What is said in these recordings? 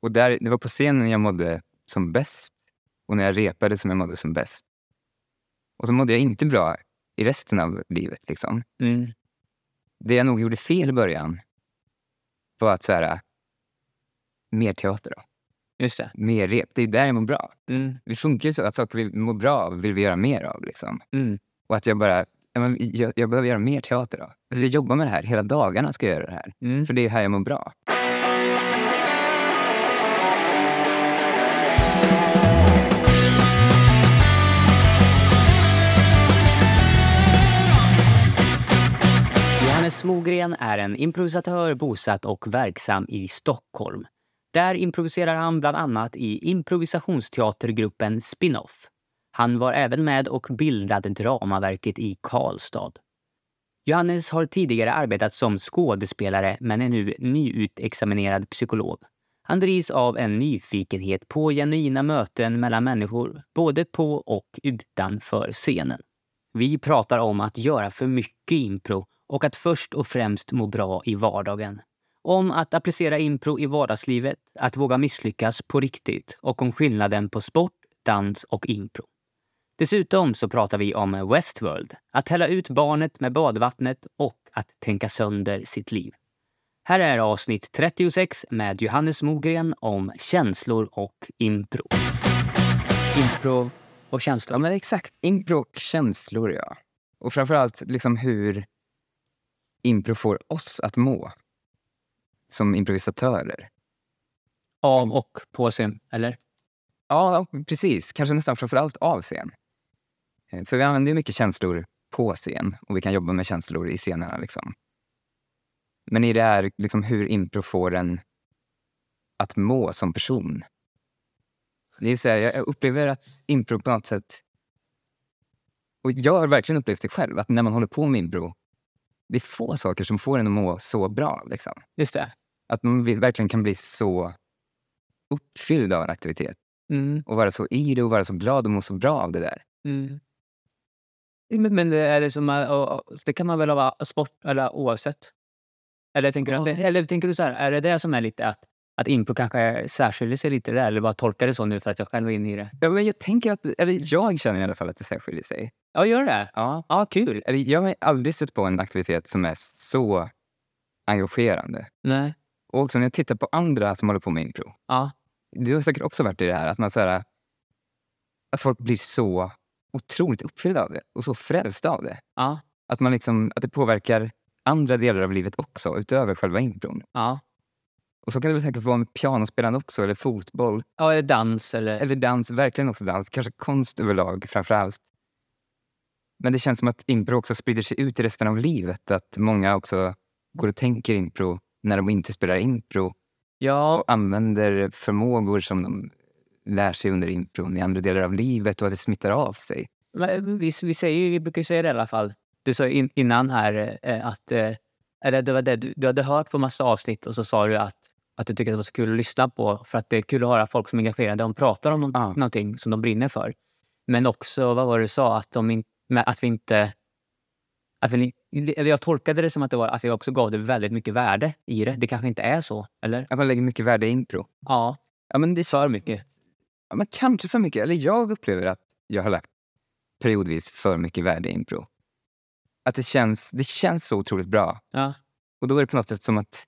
Och där, det var på scenen jag mådde som bäst och när jag repade som jag mådde som bäst. Och så mådde jag inte bra i resten av livet. Liksom. Mm. Det jag nog gjorde fel i början var att så här, mer teater då. Just det. Mer rep. Det är där jag mår bra. Mm. Det funkar ju så att saker vi mår bra av vill vi göra mer av. Liksom. Mm. Och att jag bara, jag, jag behöver göra mer teater då. Alltså, jag jobbar med det här, hela dagarna ska jag göra det här. Mm. För det är här jag mår bra. Johannes Mogren är en improvisatör bosatt och verksam i Stockholm. Där improviserar han bland annat i improvisationsteatergruppen Spinoff. Han var även med och bildade dramaverket i Karlstad. Johannes har tidigare arbetat som skådespelare men är nu nyutexaminerad psykolog. Han drivs av en nyfikenhet på genuina möten mellan människor, både på och utanför scenen. Vi pratar om att göra för mycket impro och att först och främst må bra i vardagen. Om att applicera impro i vardagslivet, att våga misslyckas på riktigt och om skillnaden på sport, dans och impro. Dessutom så pratar vi om Westworld, att hälla ut barnet med badvattnet och att tänka sönder sitt liv. Här är avsnitt 36 med Johannes Mogren om känslor och impro. Impro och Ja, känslor. men exakt. Impro och känslor, ja. Och framförallt liksom hur impro får oss att må som improvisatörer. Av och på scen, eller? Ja, precis. Kanske nästan framförallt av scen. Eh, För vi använder ju mycket känslor på scen och vi kan jobba med känslor i scenerna. Liksom. Men i det är liksom hur impro får en att må som person. Det är så här, jag upplever att impro på något sätt... Och jag har verkligen upplevt det själv, att när man håller på med impro, det är få saker som får en att må så bra. Liksom. Just det. Att man verkligen kan bli så uppfylld av en aktivitet Mm. och vara så i det och vara så glad och må så bra av det där. Mm. Men, men det är det som, är- och- och- det kan man väl ha sport eller oavsett? Eller tänker, du, eller tänker du så här, är det det som är lite att, att impro kanske särskiljer sig lite där? Eller bara tolkar det så nu för att jag själv är inne i det? Ja, men jag tänker att, eller jag känner i alla fall att det särskiljer sig. Ja, gör det? Ja. Ja, kul. Eller jag har aldrig sett på en aktivitet som är så engagerande. Nej. Och också när jag tittar på andra som håller på med impro. Ja. Du har säkert också varit i det här att man så här, att folk blir så otroligt uppfyllda av det och så frälsta av det. Ja. Att, man liksom, att det påverkar andra delar av livet också, utöver själva impron. Ja. Och så kan det väl säkert vara med pianospelande också, eller fotboll. ja eller dans eller... Eller dans, verkligen också dans. Kanske konst överlag framför allt. Men det känns som att impro också sprider sig ut i resten av livet. Att många också går och tänker impro när de inte spelar impro. Ja, Och använder förmågor som de lär sig under impron i andra delar av livet och att det smittar av sig. men vi, vi, säger, vi brukar säga det i alla fall. Du sa in, innan här eh, att... Eh, eller det var det, du, du hade hört på massa avsnitt och så sa du att, att du tycker att det var så kul att lyssna på för att det är kul att höra folk som är engagerade. De pratar om Ja. någonting som de brinner för. Men också, vad var det du sa? Att, de in, att vi inte... Att vi, eller jag tolkade det som att, det var, att vi också gav det väldigt mycket värde i det. Det kanske inte är så, eller? Att man lägger mycket värde i impro. Ja, Ja, men det för mycket. Ja, men kanske för mycket. Eller jag upplever att jag har lagt periodvis för mycket värde i impro. Att det känns, det känns så otroligt bra. Ja. Och då är det på något sätt som att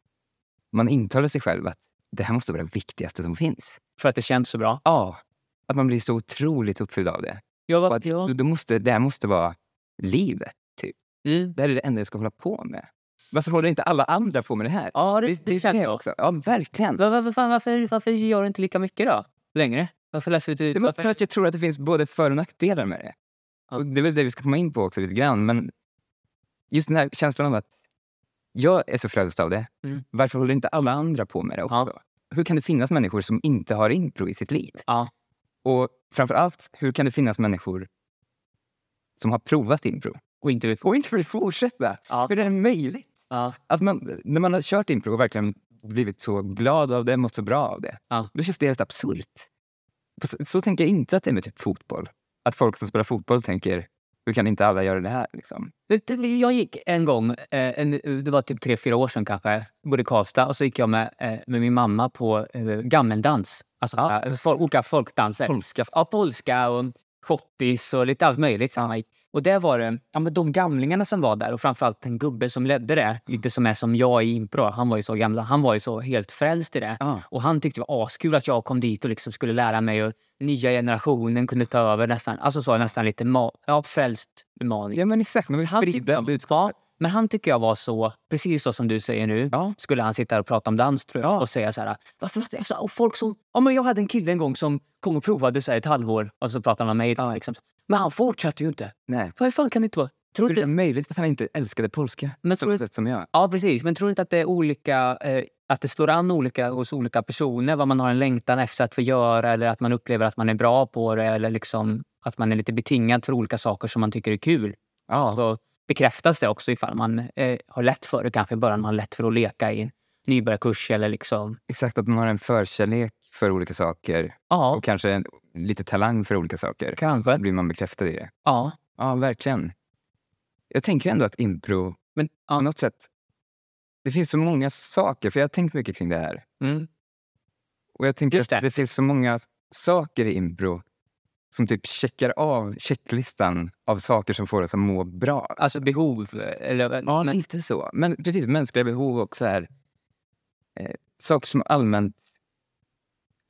man intalar sig själv att det här måste vara det viktigaste som finns. För att det känns så bra. Ja, att man blir så otroligt uppfylld av det. Och var, att ja. då måste, det här måste vara livet, typ. Mm. Det här är det enda jag ska hålla på med. Varför håller inte alla andra på med det här? Ja, det, det, det, känns så. också. Ja, verkligen. Va- va- va- fan, varför, varför gör du inte lika mycket då? Längre? Varför läser du inte var varför? för att jag tror att det finns både för och nackdelar med det. Ja. Och det är väl det vi ska komma in på också lite grann. Men just den här känslan av att jag är så frälst av det. Mm. Varför håller inte alla andra på med det Ja. också? Hur kan det finnas människor som inte har impro i sitt liv? Ja. Och framför allt, hur kan det finnas människor som har provat impro Och inte vill och inte vill fortsätta? Ja. Hur är det möjligt? Ja. Att man, när man har kört impro och verkligen blivit så glad av det, mått så bra av det, Ja. då känns det helt absurt. Så, så tänker jag inte att det är med typ fotboll. Att folk som spelar fotboll tänker Hur kan inte alla göra det här? Liksom? Jag gick en gång, eh, det var typ tre, fyra år sedan kanske, bodde i Karlstad och så gick jag med, eh, med min mamma på eh, gammeldans. Alltså Ja. folk, olika folkdanser. Polska. Ja, polska och schottis och lite allt möjligt. Så. Och där var det ja, men de gamlingarna som var där och framförallt en gubbe som ledde det, lite som är som jag i impro. Han var ju så gammal, han var ju så helt frälst i det. Ja. Och han tyckte det var askul att jag kom dit och liksom skulle lära mig och nya generationen kunde ta över nästan. Alltså så nästan lite ma- ja, frälst maniskt. ja, men exakt. Han sprida tyckte, budskap. ja, men han tycker jag var så, precis så som du säger nu, Ja. skulle han sitta och prata om dans tror jag Ja. och säga så här, varför att folk som, ja men jag hade en kille en gång som kom och provade så här ett halvår och så pratade han med mig. Ja. Liksom. Men han fortsatte ju inte. Nej. Vad fan kan det inte vara? Tror Hur är det möjligt att han inte älskade polska Men på tror du- sätt som jag? Ja, precis. Men tror du inte att det är olika, eh, att det slår an olika hos olika personer? Vad man har en längtan efter att få göra eller att man upplever att man är bra på det eller liksom att man är lite betingad för olika saker som man tycker är kul. Ja, Så bekräftas det också ifall man eh, har lätt för det kanske i början. Man har lätt för att leka i en nybörjarkurs eller liksom... exakt. Att man har en förkärlek för olika saker Ja, och kanske en, lite talang för olika saker. kanske. Då blir man bekräftad i det. Ja. Ja, verkligen. Jag tänker ändå att impro Men, på ja. något sätt... Det finns så många saker, för jag har tänkt mycket kring det här. Mm. Och jag tänker Just att det. det finns så många saker i impro som typ checkar av checklistan av saker som får oss att må bra. Alltså behov. Eller, Ja, men, lite så. Men precis, mänskliga behov och så här, eh, saker som allmänt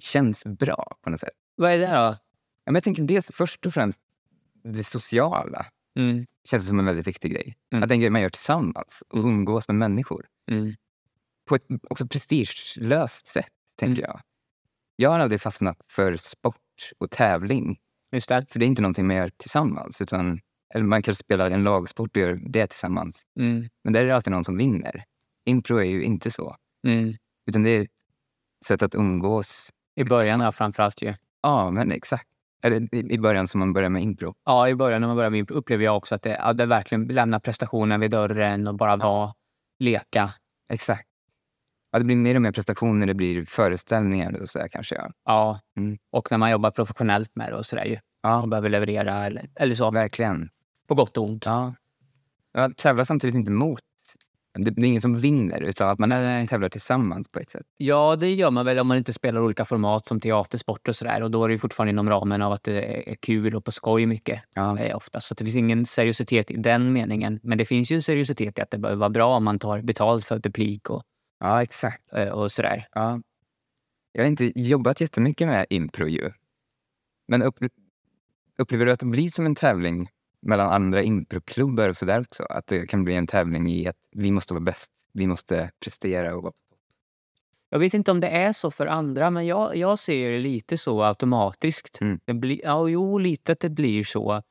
känns bra på något sätt. vad är det då? Ja, men jag tänker dels först och främst det sociala. Mm. känns som en väldigt viktig grej. Mm. Att det är en grej man gör tillsammans och umgås med människor. Mm. På ett också prestigelöst sätt, tänker Mm. jag. Jag har aldrig fastnat för sport och tävling. Just det. För det är inte någonting man gör tillsammans. Utan, eller man kanske spelar en lagsport och gör det tillsammans. Mm. Men där är det alltid någon som vinner. Impro är ju inte så. Mm. Utan det är ett sätt att umgås. I början ja, framförallt ju. Ja, men exakt. Eller i början som man börjar med impro. Ja, i början när man börjar med impro upplever jag också att det, ja, det verkligen lämnar prestationen vid dörren och bara vara, leka. Exakt. Ja, det blir mer och mer prestationer, det blir föreställningar och så där, kanske. Ja. Ja. Mm. Och när man jobbar professionellt med det och sådär ju. Ja. Och behöver leverera eller, eller så. Verkligen. På gott och ont. Ja. Jag tävlar samtidigt inte mot. Det, det är ingen som vinner, utan att man Nej. tävlar tillsammans på ett sätt. Ja, det gör man väl om man inte spelar olika format som teater, sport och sådär. Och då är det fortfarande inom ramen av att det är kul och på skoj mycket. Ja. Eh, oftast. Så det finns ingen seriositet i den meningen. Men det finns ju en seriositet i att det behöver vara bra om man tar betalt för publik och, ja, exakt. eh, och sådär. Ja. Jag har inte jobbat jättemycket med impro ju. Men upp, upplever du att det blir som en tävling mellan andra improklubbar och sådär också? Att det kan bli en tävling i att vi måste vara bäst, vi måste prestera och vara Jag vet inte om det är så för andra, men jag, jag ser det lite så automatiskt. Mm. Det blir, ja, jo, lite att det blir så.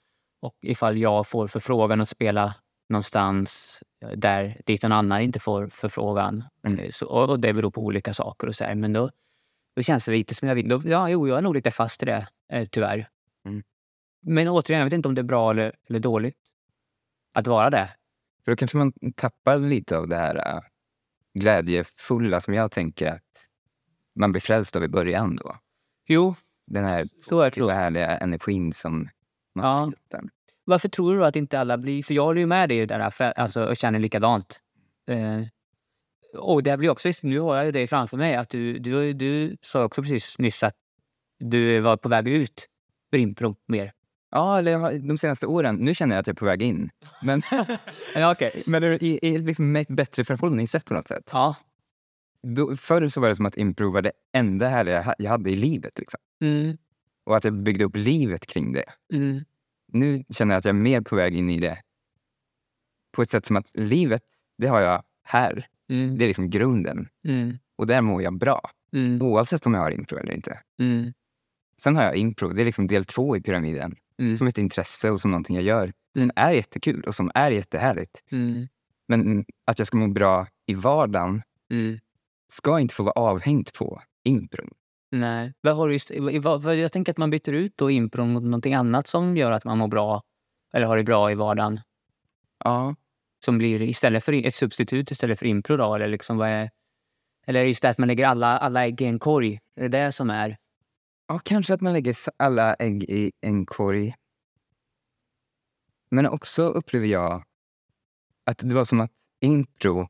Och ifall jag får förfrågan att spela någonstans eh, där dit någon annan inte får förfrågan. Mm. Eh, Så, och det beror på olika saker och så här. Men då, då känns det lite som jag vill. Då, ja, jo, jag är nog lite fast i det, eh, tyvärr. Mm. Men återigen, jag vet inte om det är bra eller, eller dåligt att vara det. För då kanske man tappar lite av det här äh, glädjefulla som jag tänker att man blir frälst av i början då. Jo, Den här Så är det. härliga energin som man Ja. har. Varför tror du att inte alla blir... För jag håller ju med dig där för, alltså, och känner likadant. Eh, och det blir också, nu har jag ju dig framför mig, att du, du, du sa också precis nyss att du var på väg ut ur impro mer. Ja, eller de senaste åren. Nu känner jag att jag är på väg in. Men, Ja, okej. men i, i liksom ett bättre förhållningssätt på något sätt. Ja. Då, förr så var det som att impro var det enda härliga jag hade i livet. Liksom. Mm, Och att jag byggde upp livet kring det. mm, Nu känner jag att jag är mer på väg in i det på ett sätt som att livet, det har jag här. mm, Det är liksom grunden. mm, Och där mår jag bra. mm, Oavsett om jag har impro eller inte. mm, Sen har jag impro, det är liksom del två i pyramiden. Mm, Som ett intresse och som någonting jag gör. Som är jättekul och som är jättehärligt. mm, Men att jag ska må bra i vardagen mm. ska inte få vara avhängt på impron. Nej. Vad har du, vad- jag tänker att man byter ut då impro mot någonting annat som gör att man mår bra eller har det bra i vardagen. Ja, som blir istället för ett substitut istället för impro då? Eller, liksom vad är, eller just det att man lägger alla, alla ägg i en korg. Det är det som är... ja kanske att man lägger alla ägg i en korg. Men också upplever jag att det var som att impro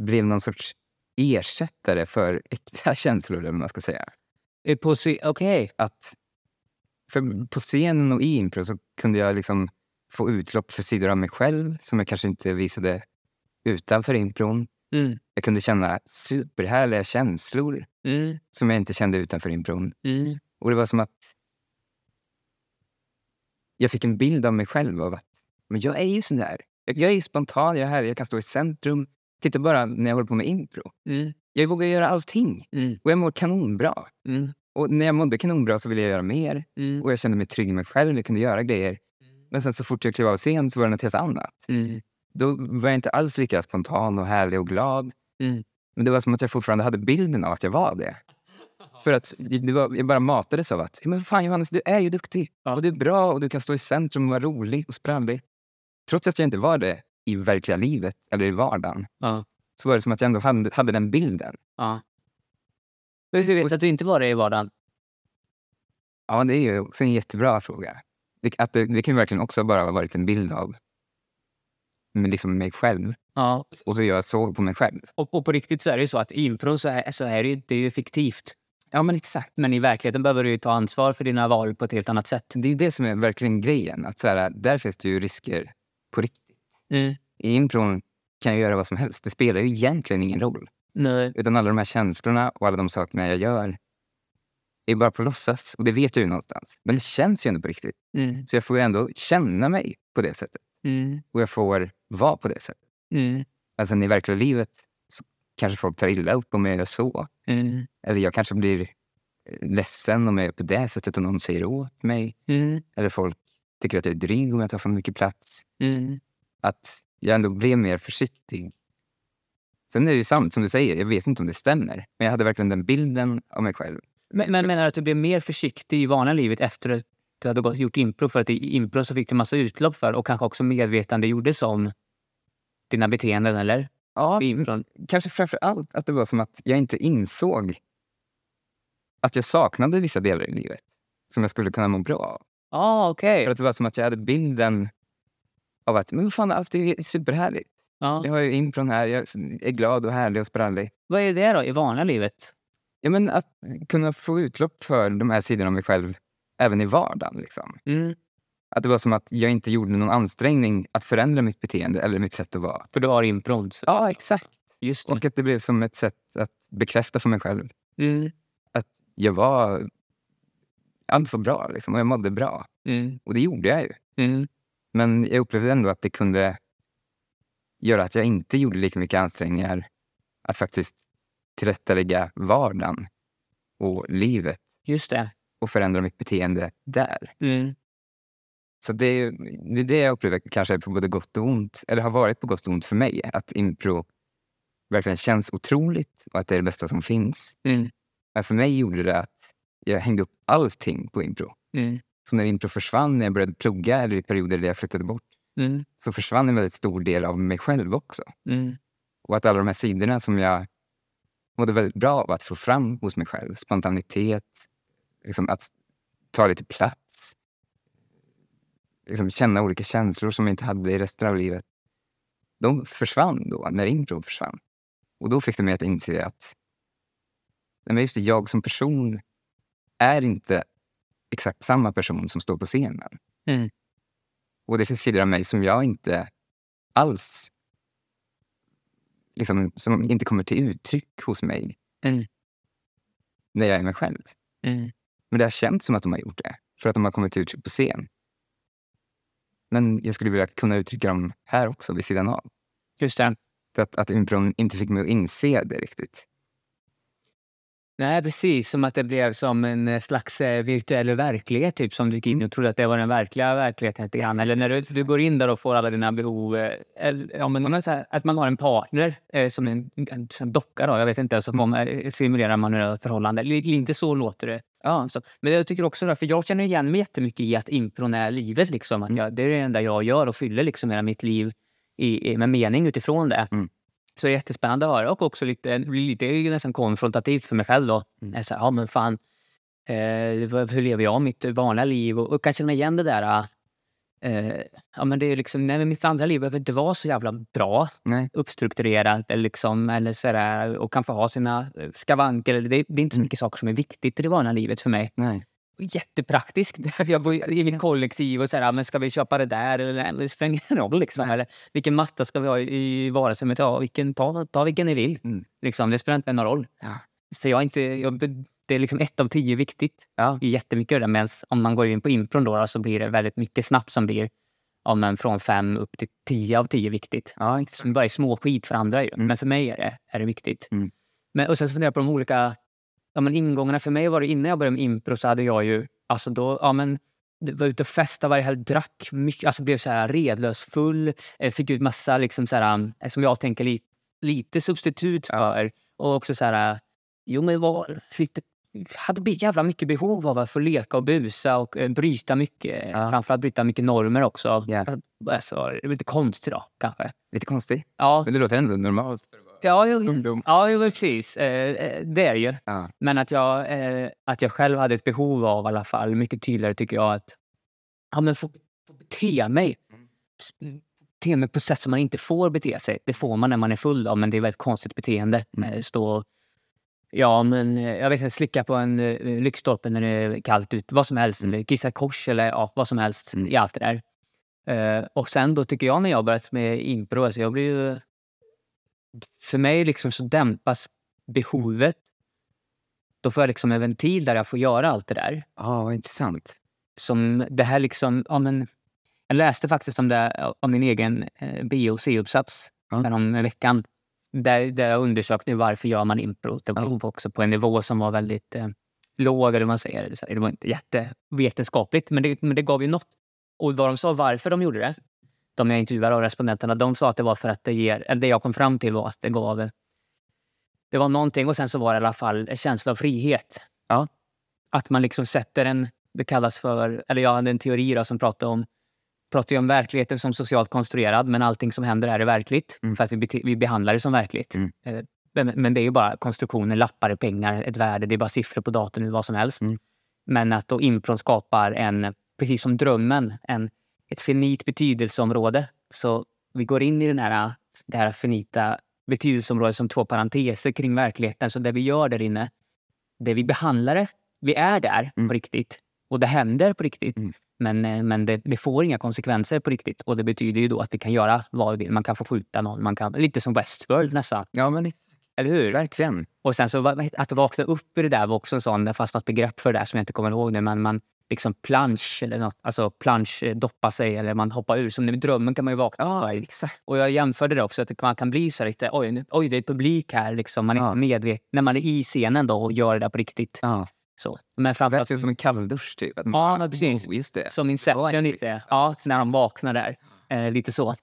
blev någon sorts ersättare för äkta känslor, eller vad man ska säga. Eh, Okej. Att, för på scenen och i impro så kunde jag liksom få utlopp för sidor av mig själv som jag kanske inte visade utanför impron. Mm. Jag kunde känna superhärliga känslor Mm. som jag inte kände utanför impron. Mm. Och det var som att jag fick en bild av mig själv av att men jag är ju sån där. Jag, jag är spontan, jag är här, jag kan stå i centrum. Titta bara när jag håller på med impro. Mm. Jag vågar göra allting Mm. och jag mår kanonbra. Mm. Och när jag mådde kanonbra så ville jag göra mer Mm. och jag kände mig trygg i mig själv, jag kunde göra grejer. Men sen så fort jag klev av scen så var det något helt annat. Mm. Då var jag inte alls lika spontan och härlig och glad. Mm. Men det var som att jag fortfarande hade bilden av att jag var det. För att det var, jag bara matades av att men fan Johannes, du är ju duktig. Och du är bra och du kan stå i centrum och vara rolig och sprallig. Trots att jag inte var det i verkliga livet eller i vardagen Ja. så var det som att jag ändå hade, hade den bilden. Ja. Men hur vet du att du inte var det i vardagen? Ja, det är ju också en jättebra fråga. Det, att det, det kan ju verkligen också bara ha varit en bild av men liksom mig själv. Ja. Och så jag såg på mig själv. Och, och på riktigt så är det ju så att i impro så är, så är det, ju, det är ju fiktivt. Ja, men exakt. Men i verkligheten behöver du ju ta ansvar för dina val på ett helt annat sätt. Det är det som är verkligen grejen. Att så här, där finns det ju risker på riktigt. Mm. I impron kan jag göra vad som helst. Det spelar ju egentligen ingen roll. Nej. Utan alla de här känslorna och alla de sakerna jag gör är bara på låtsas. Och det vet jag ju någonstans. Men det känns ju ändå på riktigt. Mm. Så jag får ju ändå känna mig på det sättet. Mm. Och jag får vara på det sättet. Mm. Alltså i verkliga livet så kanske folk tar illa upp om jag gör så. Mm. Eller jag kanske blir eh, ledsen om jag är på det sättet och någon säger åt mig. Mm. Eller folk tycker att jag är dryg om jag tar för mycket plats. Mm. Att jag ändå blev mer försiktig. Sen är det ju sant som du säger, jag vet inte om det stämmer. Men jag hade verkligen den bilden av mig själv. Men, men menar du att du blev mer försiktig i vanliga livet efter att du hade gått- gjort impro? För att i impro så fick du massa utlopp för och kanske också medvetande gjordes om dina beteenden, eller? Ja, I impron. kanske framför allt att det var som att jag inte insåg att jag saknade vissa delar i livet som jag skulle kunna må bra av. Ah, okej. För att det var som att jag hade bilden av att men fan, allt är superhärligt. Ja. Jag har ju impron här, jag är glad och härlig och sprallig. Vad är det då i vanliga livet? Ja, men att kunna få utlopp för de här sidorna av mig själv även i vardagen. Liksom. Mm. Att det var som att jag inte gjorde någon ansträngning att förändra mitt beteende eller mitt sätt att vara. För du har så- Ja, exakt. Just det. Och att det blev som ett sätt att bekräfta för mig själv Mm. att jag var... Allt var bra liksom, och jag mådde bra. Mm. Och det gjorde jag ju. Mm. Men jag upplevde ändå att det kunde göra att jag inte gjorde lika mycket ansträngningar att faktiskt tillrättalägga vardagen och livet Just det. och förändra mitt beteende där. Mm. Så det är, det är det jag upplever kanske är på både gott och ont, eller har varit på gott och ont för mig. Att impro verkligen känns otroligt och att det är det bästa som finns. Mm. Men för mig gjorde det att jag hängde upp allting på impro. Mm. Så när impro försvann, när jag började plugga eller i perioder där jag flyttade bort, Mm. så försvann en väldigt stor del av mig själv också. Mm. Och att alla de här sidorna som jag mådde väldigt bra av att få fram hos mig själv, spontanitet, liksom att ta lite plats, liksom känna olika känslor som jag inte hade i resten av livet. De försvann då, när impro försvann. Och då fick det mig att inse att men just det, jag som person är inte exakt samma person som står på scenen. Mm. Och det finns sidor av mig som jag inte alls liksom, som inte kommer till uttryck hos mig Mm. när jag är mig själv. Mm. Men det har känts som att de har gjort det, för att de har kommit till uttryck på scen. Men jag skulle vilja kunna uttrycka dem här också, vid sidan av. Just det. Att, att impron inte fick mig att inse det riktigt. Nej, precis. Som att det blev som en eh, slags eh, virtuell verklighet typ, som du gick in och trodde att det var den verkliga verkligheten. lite grann. Eller när du, du går in där och får alla dina behov. eh, Eller, ja, men, här, att man har en partner eh, som en, en, en docka. Då, jag vet inte, så man, eh, simulerar man ett förhållande. Li- Inte så låter det. Ja, så. Men jag tycker också, för jag känner igen mig jättemycket i att impron är livet. Liksom. Att jag, det är det enda jag gör och fyller liksom hela mitt liv i, med mening utifrån det. Mm. Så det är jättespännande att höra och också lite, lite nästan konfrontativt för mig själv. Då. Mm. Så här, ja men fan, eh, hur lever jag mitt vanliga liv? Och, och kan känna igen det där. Eh, ja, men det är liksom, nej, men mitt andra liv behöver inte vara så jävla bra Nej. uppstrukturerat eller, liksom, eller sådär, och kan få ha sina eh, skavanker. Det, det är inte så Mm. mycket saker som är viktigt i det vanliga livet för mig. Nej. Jättepraktiskt. Jag bor i mitt kollektiv och sådär, men ska vi köpa det där? Eller, det spelar ingen roll. Liksom. Eller, vilken matta ska vi ha i vardagsrummet? Ja, vilken, ta, ta vilken ni vill. Mm. Liksom, det spelar inte någon roll. Ja. Så jag inte, jag, det är liksom ett av tio viktigt. Ja. Det är jättemycket av det. Medan om man går in på impron då, så blir det väldigt mycket snabbt som blir ja, men från fem upp till tio av tio viktigt. Ja, exakt. Som bara är småskit för andra. Ju. Mm. Men för mig är det, är det viktigt. Mm. Men, och sen så funderar jag på de olika ja, men ingångarna. För mig var det innan jag började med impro så hade jag ju... Alltså då, ja, men, var ute och festade varje helg, drack mycket, alltså blev så här redlös full. eh, Fick ut massa, liksom så här, eh, som jag tänker, lite, lite substitut för. Och också så här... Jo, men var, fick det, hade jävla mycket behov av att få leka och busa och eh, bryta mycket. Ja. Framförallt bryta mycket normer också. Ja. Alltså, det är lite konstigt då, kanske. Lite konstigt. Ja, Men det låter ändå normalt. ja, jo, Ungdom. ja precis. Eh, eh, det är det ju. Ja. Men att jag, eh, att jag själv hade ett behov av i alla fall, mycket tydligare tycker jag, att ja, men få, få bete mig. S- Bete mig på sätt som man inte får bete sig. Det får man när man är full av, men det är ett väldigt konstigt beteende. Mm. Eh, Stå Ja, men eh, jag vet inte, slicka på en eh, lyktstolpe när det är kallt ut. Vad som helst. Mm. Kissa kors eller ja, vad som helst Mm. i allt det där. Eh, och sen då tycker jag när jag börjat med impro, alltså jag blir ju... För mig liksom så dämpas behovet. Då får jag liksom en ventil där jag får göra allt det där. Ja, vad intressant. Som det här liksom, ja men... Jag läste faktiskt om det om min egen eh, B och C-uppsats om veckan. Där, där jag undersökte varför gör man impro. Det var Ja. också på en nivå som var väldigt eh, låg, eller man säger. Det var inte jättevetenskapligt, men det, men det gav ju något. Och vad de sa varför de gjorde det, de jag intervjuade av respondenterna, de sa att det var för att det ger, eller det jag kom fram till var att det gav, det var någonting och sen så var det i alla fall en känsla av frihet. Ja. Att man liksom sätter en, det kallas för, eller jag hade en teori då som pratade om pratar ju om verkligheten som socialt konstruerad, men allting som händer här är verkligt. Mm. För att vi, vi behandlar det som verkligt. Mm. Eh, Men, men det är ju bara konstruktioner, lappar, pengar, ett värde. Det är bara siffror på datorn, vad som helst. Mm. Men att då impron skapar en, precis som drömmen, en, ett finit betydelseområde. Så vi går in i den här, det här finita betydelseområdet som två parenteser kring verkligheten. Så det vi gör där inne, det vi behandlar det, vi är där Mm. på riktigt. Och det händer på riktigt. Mm. Men, eh, men det, det får inga konsekvenser på riktigt. Och det betyder ju då att vi kan göra vad vi vill. Man kan få skjuta någon. Man kan, lite som Westworld nästan. Ja, men exakt. Eller hur? verkligen. Och sen så att vakna upp i det där var också en sån, det fanns något begrepp för det där som jag inte kommer ihåg nu, men man liksom plansch, eller något, alltså plansch, eh, doppa sig eller man hoppar ur. Som i drömmen kan man ju vakna. Ja, exakt. Och jag jämförde det också, att man kan bli så lite, oj, nu, oj det är publik här, liksom. man är inte medveten. När man är i scenen då och gör det där på riktigt. Ja. Så. Men framförallt Verkligen som en kalldusch typ. Att Ja, men precis. Oh, just det. som Inception lite. Ja, när de vaknar där. Eh, lite så.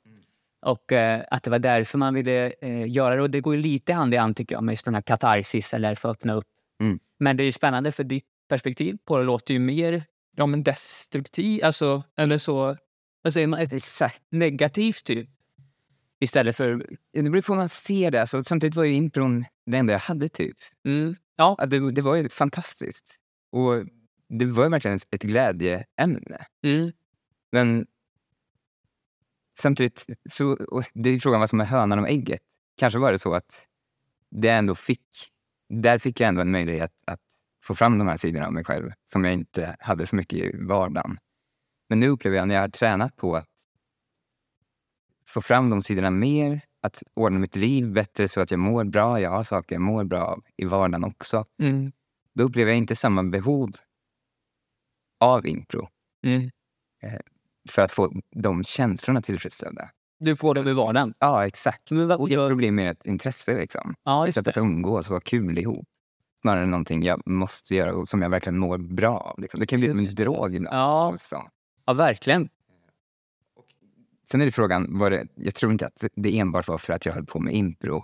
Och eh, att det var därför man ville eh, göra det. Och det går ju lite hand i hand tycker jag med just den här katarsis eller för att öppna upp. Mm. Men det är spännande för ditt perspektiv på det låter ju mer ja, men destruktivt, alltså, eller så, vad säger man, Exakt. negativt typ. Istället för, Det beror på hur man ser det. Alltså, samtidigt var ju impron det enda jag hade typ. mm, ja, Det, det var ju fantastiskt. Och det var ju verkligen ett glädjeämne. mm, Men samtidigt, så, det är frågan vad som är hönan och ägget. Kanske var det så att det ändå fick, där fick jag ändå en möjlighet att få fram de här sidorna av mig själv som jag inte hade så mycket i vardagen. Men nu upplever jag när jag har tränat på att få fram de sidorna mer, att ordna mitt liv bättre så att jag mår bra, jag har saker jag mår bra av i vardagen också. mm, Då upplever jag inte samma behov av impro mm. för att få de känslorna tillfredsställda. Du får det med vardagen. Ja, exakt. Men vad, Och det blir mer ett intresse. Liksom. ja, Ett sätt det. att umgås och ha kul ihop. Snarare än någonting jag måste göra och som jag verkligen mår bra av. Liksom. Det kan bli som en drog ibland. Ja. ja, verkligen. Sen är det frågan, var det, jag tror inte att det enbart var för att jag höll på med impro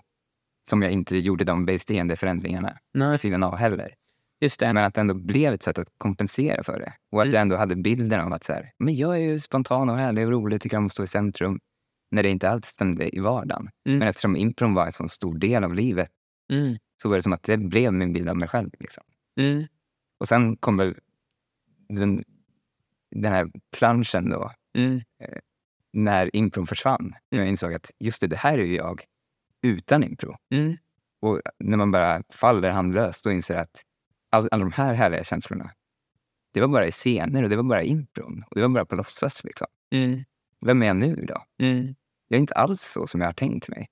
som jag inte gjorde de beteende förändringarna Nej, vid sidan av heller. just det. Men att det ändå blev ett sätt att kompensera för det. Och att Mm. jag ändå hade bilden av att så här, men jag är ju spontan och härlig och rolig, tycker om att stå i centrum. När det inte alls stämde i vardagen. Mm. Men eftersom impron var en sån stor del av livet Mm, så var det som att det blev min bild av mig själv. Liksom. mm, Och sen kom väl den, den här planschen då Mm. När impron försvann. Jag insåg att just det, det här är ju jag utan impro. Mm. Och när man bara faller handlöst och inser att all, alla de här härliga känslorna, det var bara i scener och det var bara i impron. Och det var bara på låtsas. Liksom. Mm. Vem är jag nu då? Mm. Jag är inte alls så som jag har tänkt mig.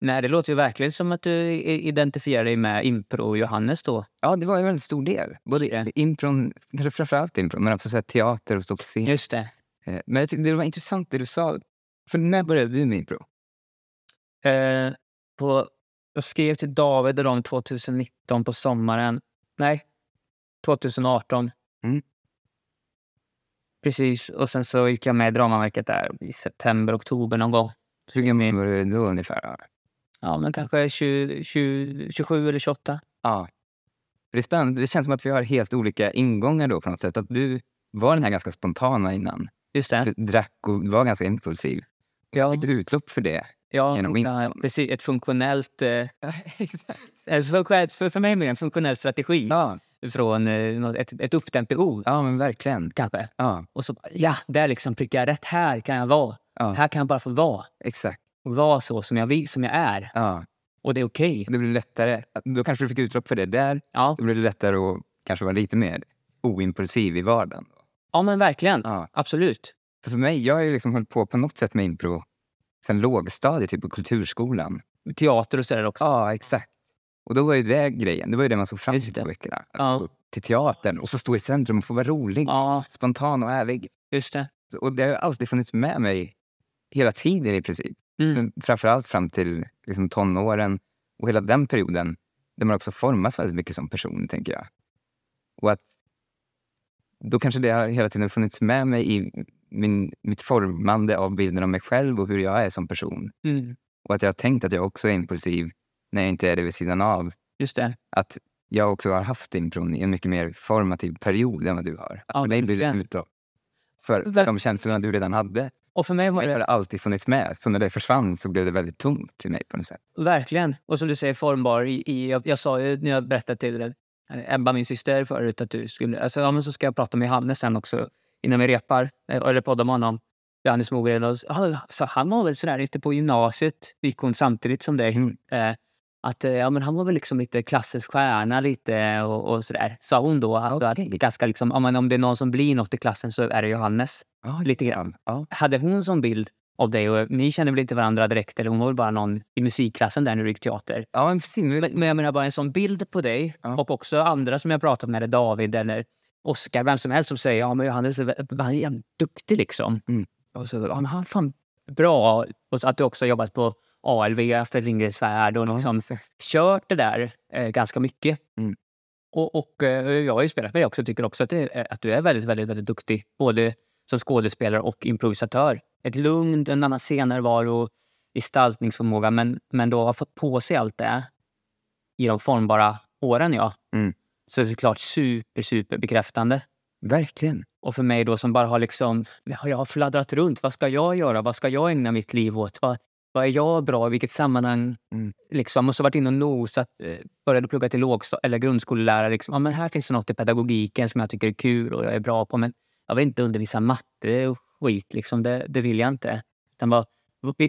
Nej, det låter ju verkligen som att du identifierar dig med impro-Johannes då. Ja, det var en väldigt stor del. Både impron, kanske framförallt impron, men också så teater och stå på scen. Just det. Eh, Men jag tyckte det var intressant det du sa. För när började du med impro? Eh, på, jag skrev till David och dem 2019 på sommaren. Nej, 2018. Mm. Precis. Och sen så gick jag med i Dramaverket där i september, oktober någon gång. Så gick jag med, Var då ungefär? Ja. ja, men kanske 20, 20, 27 eller 28. ja. Det är spännande. Det känns som att vi har helt olika ingångar då på något sätt. Att du var den här ganska spontana innan. Just det. Drack och var ganska impulsiv. Ja, Fick utlopp för det? ja, genom ja precis. Ett funktionellt... Eh, Exakt. alltså för, för, mig blir det en funktionell strategi Ja. från eh, ett, ett uppdämt behov, ja, men verkligen. kanske. Ja, Och så ja, där liksom prickar jag rätt. Här kan jag vara. ja. Här kan jag bara få vara. exakt. Och vara så som jag, vill, som jag är. Ja. Och det är okej. Det blir lättare. Då kanske du fick utlopp för det där. Ja. Då blir det lättare att kanske vara lite mer oimpulsiv i vardagen. Ja, men verkligen. Ja. Absolut. För, för mig, jag har ju liksom hållit på på något sätt med impro sen lågstadiet, typ på kulturskolan. Teater och sådär också. Ja, exakt. Och då var ju det grejen. Det var ju det man såg fram emot på veckorna. Att Ja. gå upp till teatern och få stå i centrum och få vara rolig, Ja, spontan och ärlig. just det. Så- Och det har ju alltid funnits med mig hela tiden i princip. Mm. Framförallt fram till liksom, tonåren och hela den perioden där man också formas väldigt mycket som person, tänker jag. Och att då kanske det har hela tiden funnits med mig i min, mitt formande av bilden av mig själv och hur jag är som person. Mm. Och att jag har tänkt att jag också är impulsiv när jag inte är det vid sidan av. Just det. Att jag också har haft impron i en mycket mer formativ period än vad du har. Att Ja, för dig blir det utlopp för, för Ver- de känslorna du redan hade. Och för mig var Det har det alltid funnits med. Så när det försvann så blev det väldigt tomt till mig på något sätt. verkligen, och som du säger, formbar. I, i, jag, jag sa ju när jag berättade till eh, Ebba, min syster, förut att du skulle... Alltså, ja, men så ska jag prata med Johannes sen också innan vi repar, eh, eller poddar med honom. Johannes Mogren. För han var väl sådär lite på gymnasiet, gick hon samtidigt som dig. Mm. Eh, att eh, ja, men han var väl liksom lite klassens stjärna lite och, och sådär, sa hon då. Alltså, Okej. att ganska liksom, men om det är någon som blir något i klassen så är det Johannes. Ja, Lite grann. Ja. Hade hon som bild av dig, och ni känner väl inte varandra direkt, eller hon var väl bara någon i musikklassen där när du gick teater. ja, men precis. Men, men jag menar bara en sån bild på dig Ja. och också andra som jag pratat med, David eller Oskar, vem som helst som säger ja men Johannes är han är duktig liksom. Mm. Och så, ja, men han är fan bra. Och så att du också har jobbat på ALV, Astrid Lindgrens Värld och liksom kört det där eh, ganska mycket. Mm. Och, och eh, jag har ju spelat med dig också och tycker också att, det, att du är väldigt, väldigt, väldigt duktig. Både som skådespelare och improvisatör. Ett lugn, en annan scenärvaro, gestaltningsförmåga. Men, men då har fått på sig allt det i de formbara åren. Ja. Mm. Så det är klart super, super bekräftande. Verkligen. Och för mig då som bara har liksom, jag har fladdrat runt. Vad ska jag göra? Vad ska jag ägna mitt liv åt? Vad, vad är jag bra i? Vilket sammanhang? Mm. Liksom, och så varit inne och nosat. Eh, började plugga till lågsta- eller grundskolelärare. Liksom. Ja, men här finns det något i pedagogiken som jag tycker är kul och jag är bra på. Men jag vill inte undervisa matte och skit. Liksom. Det, det vill jag inte. Utan vad,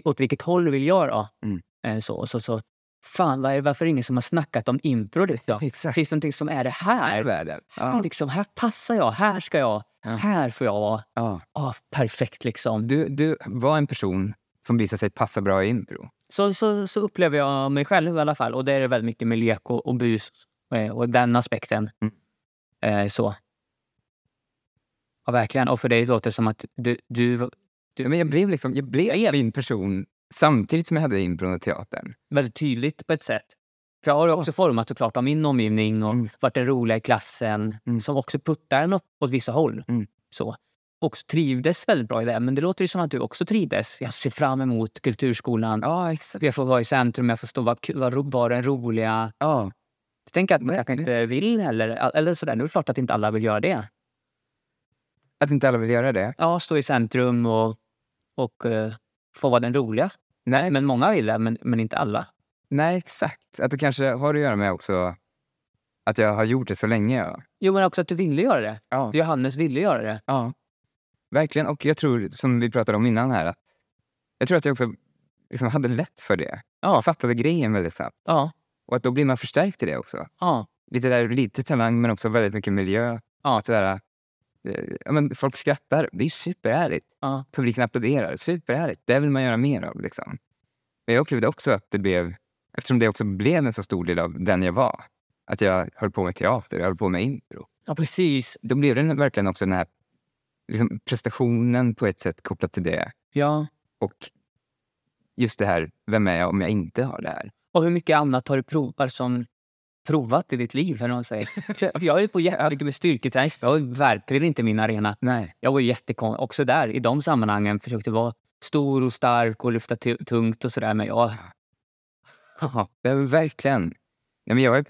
åt vilket håll vill jag då? Mm. Eh, så, så, så. Fan, varför är det ingen som har snackat om impro? Liksom? Exakt. Finns det någonting som är det Här här? är världen. Här, Ja. liksom, här passar jag, här ska jag, Ja. här får jag vara. Ja. Ah, perfekt liksom. Du, du var en person som visade sig passa bra i impro. Så, så, så upplever jag mig själv i alla fall. Och det är väldigt mycket med lek och, och bus eh, och den aspekten. Mm. Eh, så. Ja, verkligen. Och för dig låter det som att du... du, Ja, men jag blev, liksom, jag blev min person samtidigt som jag hade impron och teatern. väldigt tydligt på ett sätt. För jag har också format såklart av min omgivning och Mm. varit den roliga i klassen Mm. som också puttar något åt vissa håll. Mm. Så. Och trivdes väldigt bra i det. Men det låter ju som att du också trivdes. Jag ser fram emot kulturskolan. Ja, exakt. Jag får vara i centrum, jag får stå vara, vara, den roliga. Ja. Jag tänker att man kanske inte vill heller. Eller sådär. Nu är det klart att inte alla vill göra det. Att inte alla vill göra det. Ja, stå i centrum och, och uh, få vara den roliga. Nej, Men många vill det, men, men inte alla. nej, exakt. Att det kanske har att göra med också att jag har gjort det så länge. Ja. Jo, men också att du ville göra det. Ja. Johannes ville göra det. ja. verkligen. Och jag tror, som vi pratade om innan här, att jag tror att jag också liksom hade lätt för det. Ja. Fattade grejen väldigt snabbt. Ja. Och att då blir man förstärkt i det också. Ja. Lite, där, lite talang, men också väldigt mycket miljö. Ja. Sådär, eh, ja, men folk skrattar. Det är superhärligt. Ja. Publiken applåderar. Superhärligt. Det vill man göra mer av. Liksom. Men jag upplevde också att det blev, eftersom det också blev en så stor del av den jag var, att jag höll på med teater, jag höll på med impro. ja, precis. Då blev det verkligen också den här liksom, prestationen på ett sätt kopplat till det. Ja. Och just det här, vem är jag om jag inte har det här? Och hur mycket annat har du provat som provat i ditt liv? Vad man säger. Jag ju på jättemycket med styrketräning. Jag var verkligen inte min arena. Nej. Jag var ju jättekon... Också där, i de sammanhangen, försökte vara stor och stark och lyfta tu- tungt och sådär. Men jag... Ja. Verkligen. Nej, men jag, var-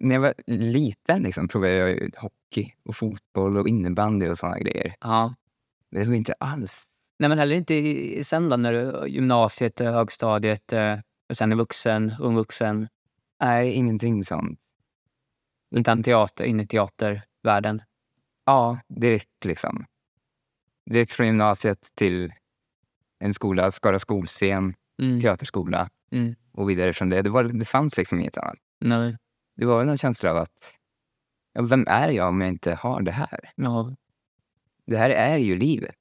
när jag var liten liksom, provade jag hockey och fotboll och innebandy och såna grejer. ja. Det var inte alls... Nej, men heller inte sen då, när du gymnasiet, högstadiet eh, och sen i vuxen, ung vuxen. Nej, ingenting sånt. Inte en teater, in i teatervärlden. Ja, direkt liksom. Direkt från gymnasiet till en skola, Skara skolscen, Mm. teaterskola Mm. och vidare från det. Det, var, det fanns liksom inget annat. Nej. Det var en känsla av att ja, vem är jag om jag inte har det här? Ja. Det här är ju livet.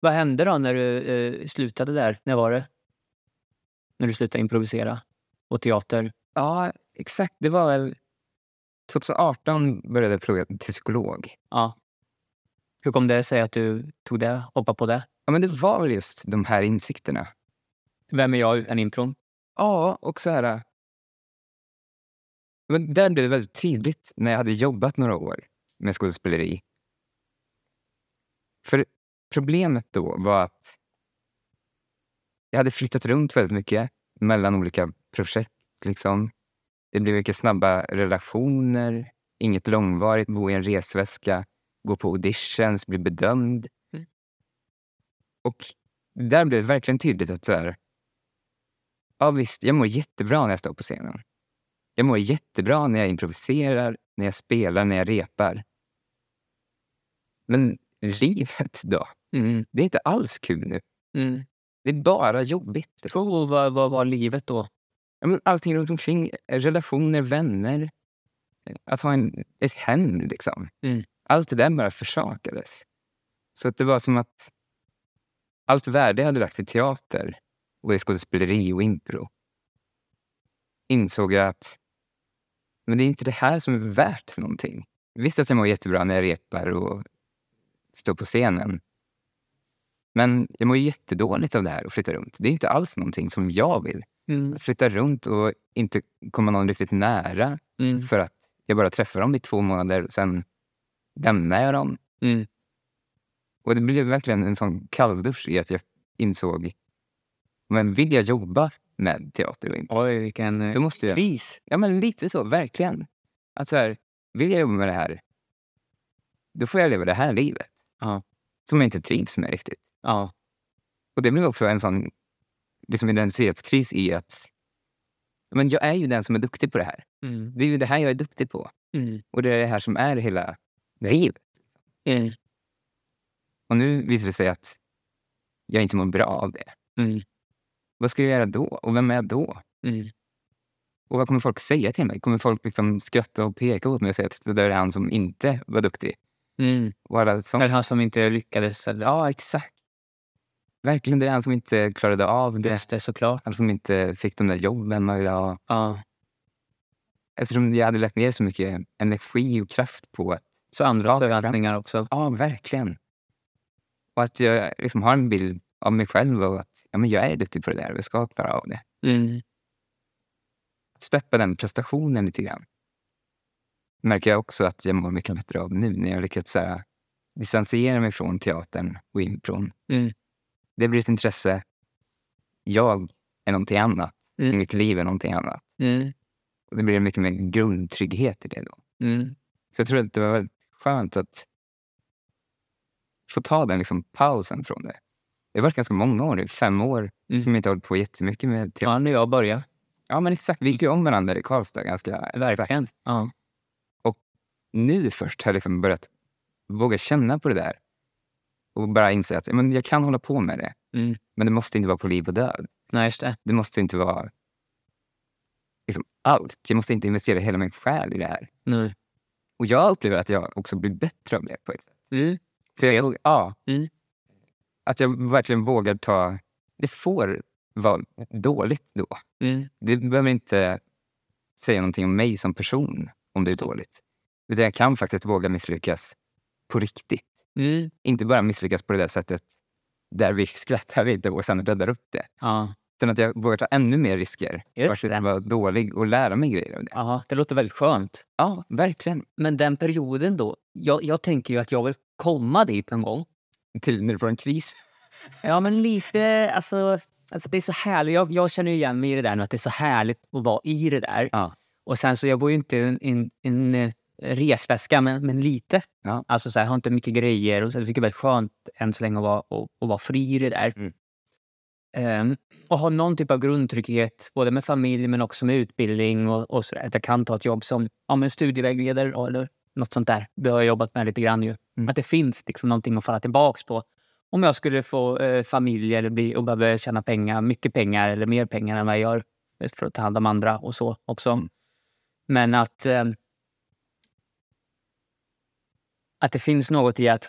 Vad hände då när du eh, slutade där? När var det? När du slutade improvisera? Och teater? Ja, exakt. Det var väl 2018 började jag plugga till psykolog. Ja. Hur kom det sig att du tog det, hoppade på det? Ja, men det var väl just de här insikterna. Vem är jag utan impron? Ja, och så här... Men där blev det väldigt tydligt när jag hade jobbat några år med skådespeleri. För problemet då var att jag hade flyttat runt väldigt mycket mellan olika projekt. Liksom. Det blev mycket snabba relationer, inget långvarigt, bo i en resväska, gå på auditions, bli bedömd. Mm. Och där blev det verkligen tydligt att så här, ja visst, jag mår jättebra när jag står på scenen. Jag mår jättebra när jag improviserar, när jag spelar, när jag repar. Men livet då? Mm. Det är inte alls kul nu. Mm. Det är bara jobbigt. liksom. Vad var livet då? Men allting runt omkring, eh, relationer, vänner, eh, att ha en, ett hem. Liksom. Mm. Allt det där bara försakades. Så att det var som att allt värde jag hade lagt i teater och i skådespeleri och impro insåg jag att men det är inte det här som är värt någonting. Visst att jag mår jättebra när jag repar och står på scenen. Men jag mår jättedåligt av det här och flytta runt. Det är inte alls någonting som jag vill. Mm. Flytta runt och inte komma någon riktigt nära Mm. för att jag bara träffar dem i två månader och sen lämnar jag dem. Mm. Och det blev verkligen en sån kalldusch i att jag insåg men vill jag jobba med teater och impro, Oj, vilken eh, då måste jag... kris. Ja, men lite så, verkligen. Att så här, vill jag jobba med det här, då får jag leva det här livet. Ja. Som jag inte trivs med riktigt. Ja. Och det blev också en sån liksom identitetskris i att men jag är ju den som är duktig på det här. Mm. Det är ju det här jag är duktig på. Mm. Och det är det här som är hela livet. Mm. Och nu visar det sig att jag inte mår bra av det. Mm. Vad ska jag göra då? Och vem är jag då? Mm. Och vad kommer folk säga till mig? Kommer folk liksom skratta och peka åt mig och säga att det där är han som inte var duktig? Mm. Och alla som... Eller han som inte lyckades. Eller? Ja, exakt. Verkligen, det är han som inte klarade av det. Just det, såklart. Han som inte fick de där jobben man ville ha. Ja. Eftersom jag hade lagt ner så mycket energi och kraft på att... Så andra förväntningar också. Ja, verkligen. Och att jag liksom har en bild av mig själv och att ja, men jag är duktig på det där och jag ska klara av det. Mm. Att släppa den prestationen lite grann märker jag också att jag mår mycket bättre av nu när jag lyckats så här, distansera mig från teatern och impron. Mm. Det blir ett intresse. Jag är någonting annat. Mm. Mitt liv är någonting annat. Mm. Och det blir mycket mer grundtrygghet i det då. Mm. Så jag tror att det var väldigt skönt att få ta den liksom pausen från det. Det har varit ganska många år nu, fem år, Mm. som jag inte har hållit på jättemycket med teater. Ja, när jag började. Ja, men exakt. Vi gick ju om varandra i Karlstad ganska Verkligen. Ja. nu först har jag liksom börjat våga känna på det där. Och bara inse att men, jag kan hålla på med det. Mm. Men det måste inte vara på liv och död. Nej, just det. Det måste inte vara liksom, allt. Jag måste inte investera hela min själ i det här. Nu. Och jag upplever att jag också blir bättre av det på ett sätt. Mm. För jag, ja, Mm. Att jag verkligen vågar ta... Det får vara dåligt då. Mm. Det behöver inte säga någonting om mig som person om det är dåligt. Utan jag kan faktiskt våga misslyckas på riktigt. Mm. Inte bara misslyckas på det där sättet där vi skrattar lite och sen räddar upp det. Ja. Utan att jag vågar ta ännu mer risker. Just det. vara dålig och lära mig grejer av det. ja, det låter väldigt skönt. Ja, verkligen. Men den perioden då, jag, jag tänker ju att jag vill komma dit någon gång. Till när du får en kris. Ja, men lite, alltså, alltså det är så härligt. Jag, jag känner ju igen mig i det där nu, att det är så härligt att vara i det där. Ja. Och sen så, jag bor ju inte i en, en, en eh, resväska, men, men lite. Ja. Alltså så här, har inte mycket grejer och så det är väldigt skönt än så länge att vara, att, att vara fri i det där. Mm. Ehm, och ha någon typ av grundtrygghet, både med familj men också med utbildning och, och så där. Att jag kan ta ett jobb som ja, men studievägledare eller något sånt där. Det har jag jobbat med lite grann ju. Mm. Att det finns liksom någonting att falla tillbaks på. Om jag skulle få eh, familj eller bli, och behöva tjäna pengar, mycket pengar eller mer pengar än vad jag gör för att ta hand om andra och så också. Mm. Men att, eh, att det finns något i att...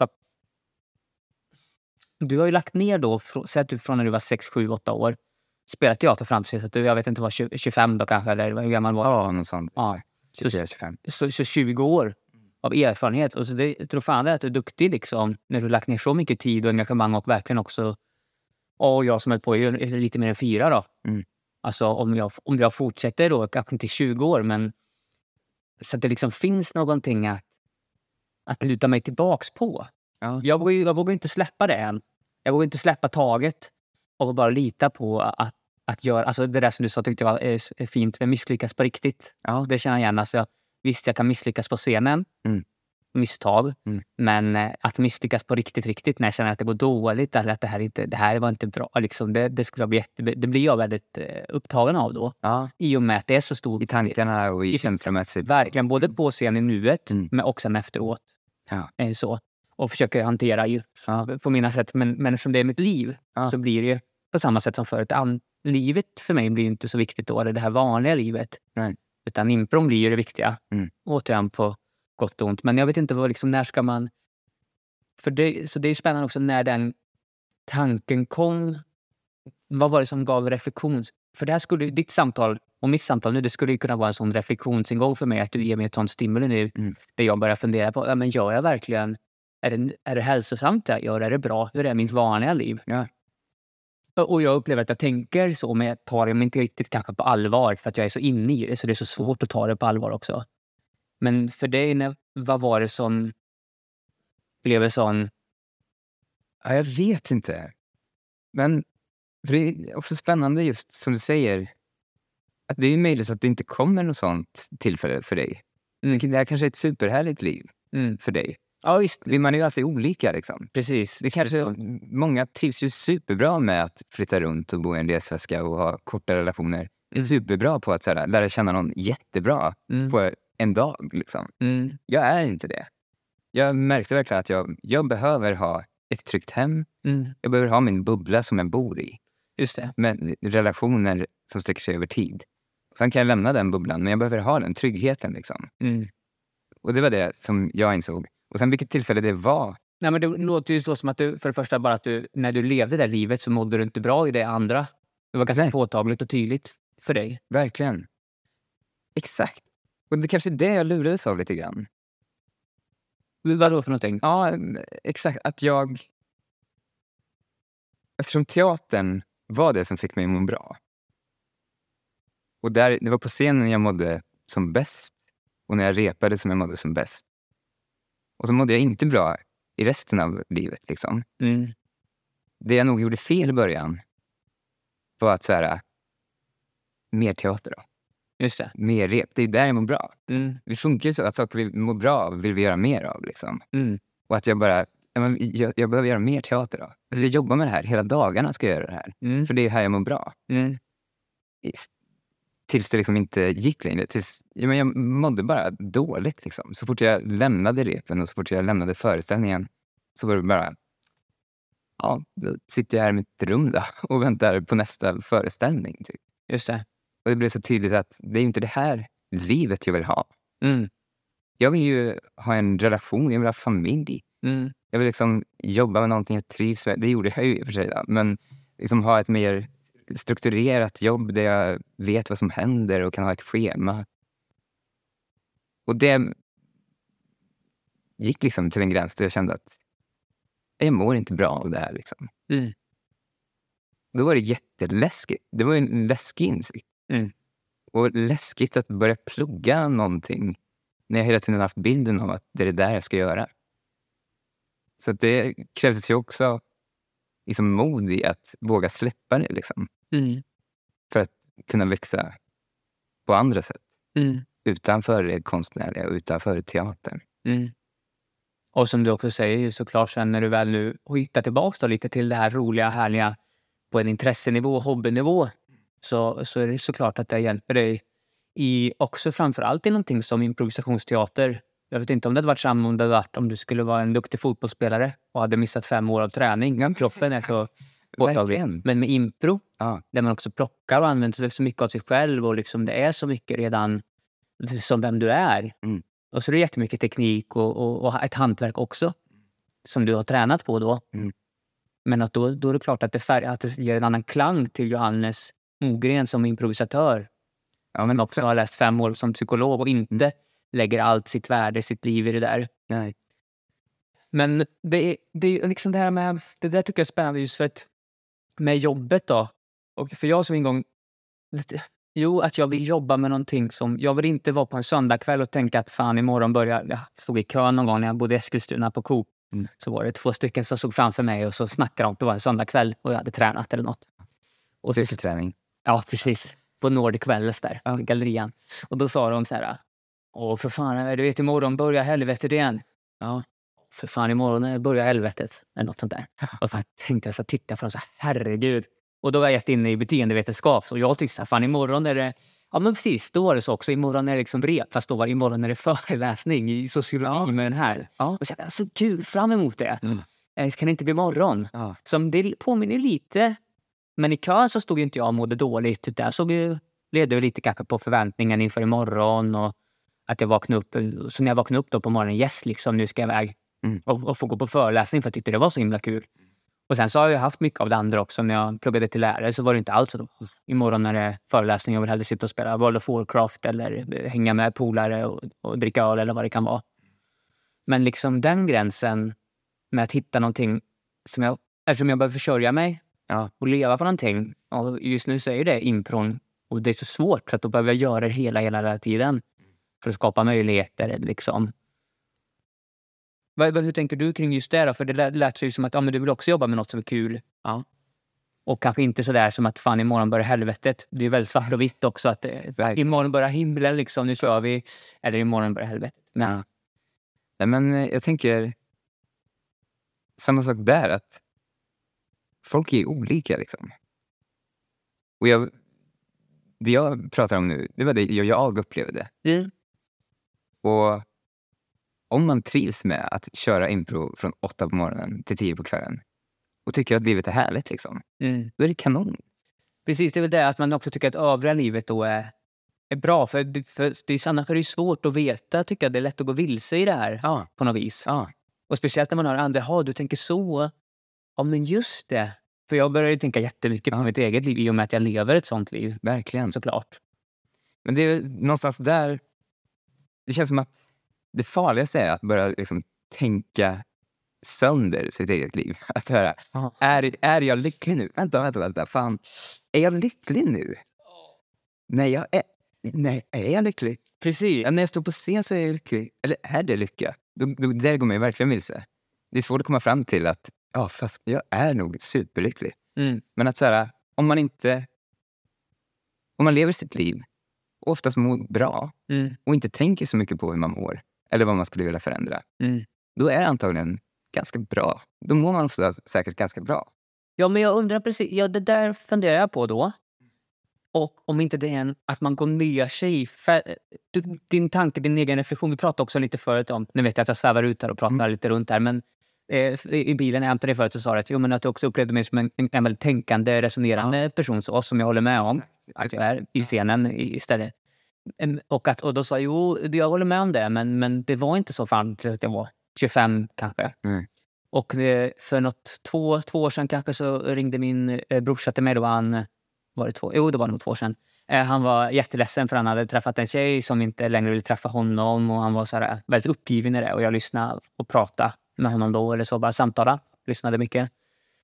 Du har ju lagt ner då, säg att du från när du var 6, 7, 8 år, spelat teater fram tills att du, jag vet inte, var 20, 25 då kanske, eller hur gammal var Ja, något sånt. Ja. 24, 25. så, så 20 år av erfarenhet. Och så det, jag tror fan att du är duktig liksom, när du har lagt ner så mycket tid och engagemang och verkligen också... Och jag som är på i lite mer än fyra då. Mm. Alltså om jag, om jag fortsätter då, kanske inte 20 år, men så att det liksom finns någonting att, att luta mig tillbaks på. Ja. Jag vågar, jag vågar inte släppa det än. Jag vågar inte släppa taget och bara lita på att, att göra... Alltså det där som du sa tyckte jag var är, är fint, med misslyckas på riktigt. Ja. Det känner jag igen. Alltså, jag, visst, jag kan misslyckas på scenen. Mm. Misstag. Mm. Men eh, att misslyckas på riktigt, riktigt när jag känner att det går dåligt eller att det här, inte, det här var inte bra. Liksom, det, det, skulle bli jätte, det blir jag väldigt eh, upptagen av då. ja. I och med att det är så stort. I tankarna och i I- känslomässigt. Verkligen, både på scen i nuet Mm. men också efteråt. Ja. Eh, så. Och försöker hantera ju Ja. på mina sätt. Men, men eftersom det är mitt liv Ja. så blir det ju på samma sätt som förut. An- livet för mig blir inte så viktigt då, det här vanliga livet. Nej. Utan impron blir ju det viktiga. Mm. Återigen på gott och ont. Men jag vet inte vad, liksom, när ska man... För det, så det är spännande också när den tanken kom. Vad var det som gav reflektions... För det här skulle, ditt samtal och mitt samtal nu, det skulle ju kunna vara en sån reflektionsingång för mig. Att du ger mig ett sånt stimuli nu. Mm. Där jag börjar fundera på, ja, men gör jag verkligen... Är det, är det hälsosamt det jag gör? Är det bra? Hur är mitt vanliga liv? Ja. Och jag upplever att jag tänker så, men jag tar det inte riktigt kanske på allvar för att jag är så inne i det. Så det är så svårt att ta det på allvar också. Men för dig, vad var det som blev en sån... Ja, jag vet inte. Men för det är också spännande just som du säger. Att det är möjligt att det inte kommer något sånt tillfälle för dig. Mm. Det här kanske är ett superhärligt liv Mm. för dig. Ja, visst. Man är ju alltid olika. Liksom. Precis. Det kanske, många trivs ju superbra med att flytta runt och bo i en resväska och ha korta relationer. Mm. Superbra på att så här, lära känna någon jättebra Mm. på en dag. Liksom. Mm. Jag är inte det. Jag märkte verkligen att jag, jag behöver ha ett tryggt hem. Mm. Jag behöver ha min bubbla som jag bor i. Just det. Med relationer som sträcker sig över tid. Sen kan jag lämna den bubblan, men jag behöver ha den tryggheten. Liksom. Mm. Och det var det som jag insåg. Och sen vilket tillfälle det var. Nej, men det låter ju så som att du, för det första, bara att du, när du levde det där livet så mådde du inte bra i det andra. Det var ganska Nej. påtagligt och tydligt för dig. Verkligen. Exakt. Och det kanske är det jag lurades av lite grann. Vad då för någonting? Ja, exakt. Att jag... Eftersom teatern var det som fick mig att må bra. Och där, det var på scenen jag mådde som bäst. Och när jag repade som jag mådde som bäst. Och så mådde jag inte bra i resten av livet. Liksom. Mm. Det jag nog gjorde fel i början var att så här, mer teater då. Just det. Mer rep. Det är där jag mår bra. Mm. Det funkar ju så att saker vi mår bra av vill vi göra mer av. Liksom. Mm. Och att jag bara, men jag, jag behöver göra mer teater då. Alltså, jag jobbar med det här, hela dagarna ska jag göra det här. Mm. För det är här jag mår bra. Mm. Tills det liksom inte gick längre. Tills, ja, men jag mådde bara dåligt. Liksom. Så fort jag lämnade repen och så fort jag lämnade föreställningen så var det bara ja, då sitter jag här i mitt rum då och väntar på nästa föreställning. Typ. Just det. Och det blev så tydligt att det är inte det här livet jag vill ha. Mm. Jag vill ju ha en relation, jag vill ha familj. Mm. Jag vill liksom jobba med någonting jag trivs med. Det gjorde jag ju i och för sig. Då. Men liksom ha ett mer strukturerat jobb där jag vet vad som händer och kan ha ett schema. Och det gick liksom till en gräns där jag kände att jag mår inte bra av det här. Liksom. Mm. Då var det jätteläskigt. Det var en läskig insikt. Mm. Och läskigt att börja plugga någonting när jag hela tiden haft bilden av att det är det där jag ska göra. Så det krävdes ju också liksom mod i att våga släppa det liksom, Mm. för att kunna växa på andra sätt. Mm. Utanför det konstnärliga och utanför teatern. Mm. Och som du också säger, såklart sen när du väl nu hittar tillbaka lite till det här roliga, härliga på en intressenivå hobbynivå så, så är det såklart att det hjälper dig i också framför allt i någonting som improvisationsteater. Jag vet inte om det hade varit samma om det hade varit om du skulle vara en duktig fotbollsspelare och hade missat fem år av träning. Ja, Kroppen är så påtaglig. Men med impro, Ja. där man också plockar och använder så mycket av sig själv och liksom det är så mycket redan som vem du är. Mm. Och så är det jättemycket teknik och, och, och ett hantverk också som du har tränat på då. Mm. Men att då, då är det klart att det, färg, att det ger en annan klang till Johannes Mogren som improvisatör. Ja, men Också har läst fem år som psykolog och inte lägger allt sitt värde, sitt liv i det där. Nej. Men det, är, det, liksom det här med... Det där tycker jag är spännande just för att med jobbet då. Och för jag som en gång... lite- Jo, att jag vill jobba med någonting som... Jag vill inte vara på en söndagkväll och tänka att fan imorgon börjar... Jag stod i kön någon gång när jag bodde i Eskilstuna på Coop. Mm. Så var det två stycken som stod framför mig och så snackade de det var en söndagkväll och jag hade tränat eller något. Styrketräning. Ja, precis. På Nordic Wellness där, Ja. i gallerian. Och då sa de så här... Åh, för fan, du vet imorgon börjar helvetet igen. Ja. För fan, imorgon börjar helvetet. Eller något sånt där. Och så tänkte jag så titta dem så herregud. Och då var jag inne i beteendevetenskap. Så jag tyckte så här, fan imorgon är det... Ja men precis, då var det så också. Imorgon är det liksom rep. Fast då var det imorgon är det föreläsning i sociologi med den här. Ja. Och så jag så kul, fram emot det. Mm. Eh, Kan det inte bli morgon? Ja. Som det påminner lite. Men i kön så stod ju inte jag och mådde dåligt. Utan jag såg ju, levde ju lite kanske på förväntningen inför imorgon. Och att jag vaknade upp. Så när jag vaknade upp då på morgonen, yes liksom, nu ska jag iväg. Mm. Och, och få gå på föreläsning för jag tyckte det var så himla kul. Och sen så har jag haft mycket av det andra också. När jag pluggade till lärare så var det inte alls så. Då. Imorgon är det föreläsning. Jag vill hellre sitta och spela World of Warcraft eller eh, hänga med polare och, och dricka öl eller vad det kan vara. Men liksom den gränsen med att hitta någonting som jag... Eftersom jag behöver försörja mig Ja. och leva på någonting. Och just nu så är det impron. Och det är så svårt för att då behöver jag göra det hela, hela, hela tiden. För att skapa möjligheter liksom. Hur tänker du kring just det då? För det lät, ju som att ja, men du vill också jobba med något som är kul. Ja. Och kanske inte sådär som att fan imorgon börjar helvetet. Det är väldigt svart och vitt också. att det, Verkligen. Imorgon börjar himlen liksom, nu kör vi. Eller imorgon börjar helvetet. Men, Ja. Nej, men eh, jag tänker samma sak där. att Folk är olika. liksom. Och jag, det jag pratar om nu, det var det jag, jag upplevde. Mm. Och om man trivs med att köra impro från åtta på morgonen till tio på kvällen och tycker att livet är härligt, liksom, Mm. då är det kanon. Precis, det är väl det att man också tycker att övriga livet då är, är bra. För, det- för det är, annars är det svårt att veta, tycker jag. Det är lätt att gå vilse i det här Ja. på något vis. Ja. Och speciellt när man hör andra, ja du tänker så. Ja men just det. För jag börjar ju tänka jättemycket på mitt eget liv i och med att jag lever ett sånt liv. Verkligen. Såklart. Men det är någonstans där... Det känns som att det farligaste är att börja liksom tänka sönder sitt eget liv. Att höra, är, är jag lycklig nu? Vänta, vänta, vänta. Fan, är jag lycklig nu? Nej, jag är, nej, är jag lycklig? Precis. Ja, när jag står på scen så är jag lycklig. Eller är det lycka? Då, då, där går man ju verkligen vilse. Det är svårt att komma fram till att ja, fast jag är nog superlycklig. Mm. Men att så här, om man inte... Om man lever sitt liv och oftast mår bra Mm. och inte tänker så mycket på hur man mår eller vad man skulle vilja förändra, Mm. då är det antagligen ganska bra. Då mår man ofta säkert ganska bra. Ja, men jag undrar precis. Ja, det där funderar jag på då. Och om inte det är en, att man går ner sig i... Din tanke, din egen reflektion. Vi pratade också lite förut om... Nu vet jag att jag svävar ut här och pratar lite runt där. Men eh, i bilen när jag hämtade dig förut så sa du att, jo, men att du också upplevde mig som en, en, en väldigt tänkande, resonerande person så, som jag håller med om att jag är i scenen istället. Och, att, och då sa jag, jo, jag håller med om det, men, men det var inte så fram till att jag var 25 kanske. Mm. Och eh, för något, två, två år sedan kanske så ringde min eh, brorsa till mig. Då var han, var det två? Jo, det var nog två år sedan. Eh, han var jätteledsen för han hade träffat en tjej som inte längre ville träffa honom. Och Han var så här, väldigt uppgiven i det. Och jag lyssnade och pratade med honom då. Eller så, bara samtala. Lyssnade mycket.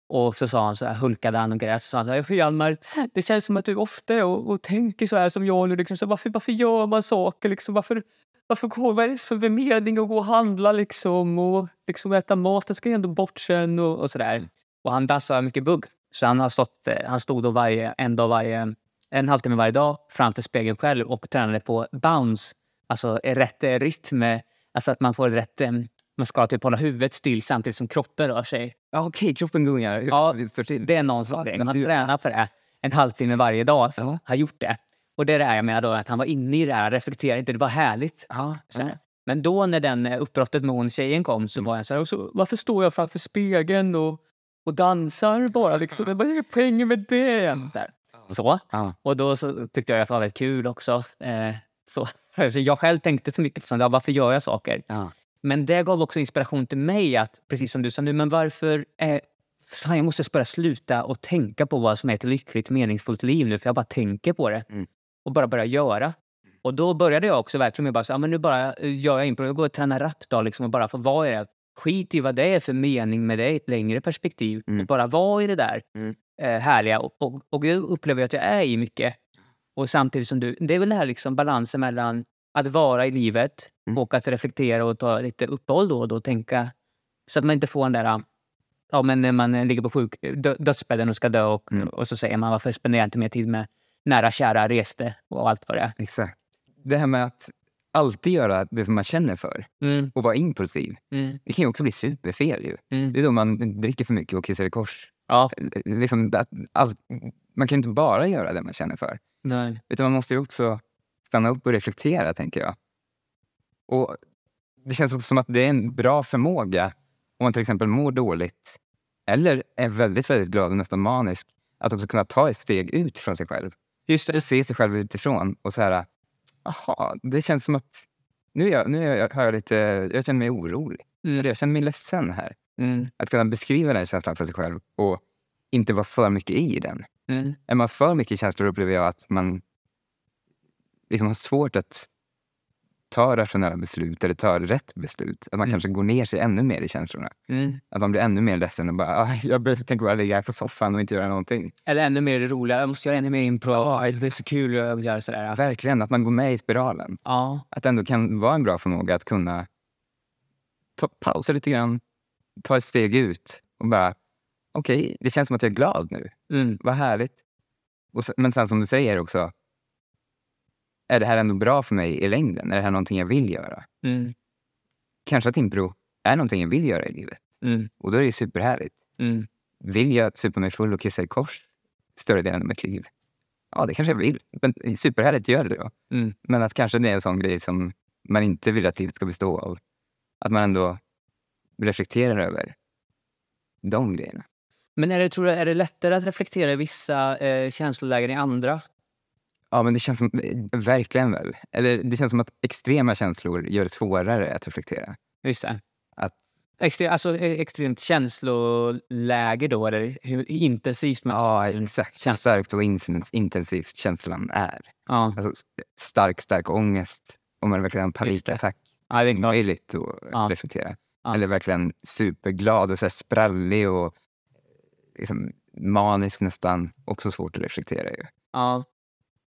Och så sa han så här, hulkade han och grät. Så sa han så här, Hjalmar, det känns som att du ofta och, och tänker så här som jag nu. Liksom. Så varför, varför gör man saker? Liksom? Varför, varför går, vad är det för mening att gå och handla liksom? Och liksom äta mat, det ska ju ändå bort sen och, och sådär. Och han dansar mycket bugg. Så han, har stått, eh, han stod då varje, en, dag varje, en halvtimme varje dag framför spegeln själv och tränade på bounce. Alltså rätt eh, rytm. eh, Alltså att man får rätt... Man ska typ hålla huvudet still samtidigt som kroppen rör sig. Ja, Okej, kroppen gungar. Ja, det är någon sorts Ja. Man du- tränar på det en halvtimme varje dag. Så Ja. har gjort det. Och det är jag menar då, att han var inne i det här, reflekterade inte. Det var härligt. Ja, här. Men då när den eh, uppbrottet med hon tjejen kom så var jag så här, så, varför står jag framför spegeln och, och dansar bara liksom? Vad är poängen med det? Så, så. ja. Och då så tyckte jag att det var väldigt kul också. Eh, så. Så jag själv tänkte så mycket som ja, varför gör jag saker? Men det gav också inspiration till mig att, precis som du sa nu, men varför... Eh, fan, jag måste bara sluta och tänka på vad som är ett lyckligt, meningsfullt liv nu, för jag bara tänker på det. Mm. Och bara börja göra. Och då började jag också verkligen med bara så, ja, men nu bara eh, gör jag improv. Jag går och tränar rap då, liksom, och bara få vara i det. Skit i vad det är för mening med det i ett längre perspektiv. Mm. Och bara vara i det där Mm. eh, härliga. Och, och, och det upplever jag att jag är i mycket. Och samtidigt som du, det är väl det här liksom balansen mellan att vara i livet Mm. och att reflektera och ta lite uppehåll då och då och tänka. Så att man inte får den där, ja men när man ligger på sjuk, dö, dödsbädden och ska dö och, Mm. och så säger man varför spenderar jag inte mer tid med nära, kära, reste och allt vad det är. Exakt. Det här med att alltid göra det som man känner för Mm, och vara impulsiv. mm, Det kan ju också bli superfel. Ju. mm. Det är då man dricker för mycket och kissar i kors. Ja, Liksom att allt, man kan inte bara göra det man känner för. nej. Utan man måste ju också stanna upp och reflektera, tänker jag. Och Det känns också som att det är en bra förmåga om man till exempel mår dåligt eller är väldigt, väldigt glad och nästan manisk att också kunna ta ett steg ut från sig själv. Just. Och se sig själv utifrån och så här, aha, det känns som att nu, är jag, nu är jag, har jag lite, jag känner mig orolig. Mm. Jag känner mig ledsen här. Mm. Att kunna beskriva den känslan för sig själv och inte vara för mycket i den. Mm. Är man för mycket i känslor upplever jag att man liksom har svårt att ta rationella beslut eller ta rätt beslut. Att man Mm. kanske går ner sig ännu mer i känslorna. Mm. Att man blir ännu mer ledsen och bara, "Ah, jag tänker bara ligga här på soffan och inte göra någonting. Eller ännu mer det roliga. Jag måste göra ännu mer impro. Åh, det är så kul att göra sådär. Verkligen, att man går med i spiralen. Ja. Att det ändå kan vara en bra förmåga att kunna ta pausa lite grann, ta ett steg ut och bara, okej, det känns som att jag är glad nu. Mm. Vad härligt. Sen, men sen som du säger också, är det här ändå bra för mig i längden? Är det här någonting jag vill göra? Mm. Kanske att impro är någonting jag vill göra i livet. Mm. Och då är det superhärligt. Mm. Vill jag supa mig full och kissa i kors större delen av mitt liv? Ja, det kanske jag vill. Men superhärligt, gör det då. Mm. Men att kanske det är en sån grej som man inte vill att livet ska bestå av. Att man ändå reflekterar över de grejerna. Men är det, tror du, är det lättare att reflektera i vissa eh, känslolägen i andra? Ja, men det känns som, verkligen väl. Eller det känns som att extrema känslor gör det svårare att reflektera. Just det. Att, Extre, alltså eh, extremt känsloläge då, eller hur intensivt man... ja, exakt. Hur starkt och in- intensivt känslan är. Ja. Alltså stark, stark ångest. Om man verkligen har en panikattack. ja, det är. Möjligt att Ja. reflektera. Ja. Eller verkligen superglad och så sprallig och liksom manisk nästan. Också svårt att reflektera ju. Ja.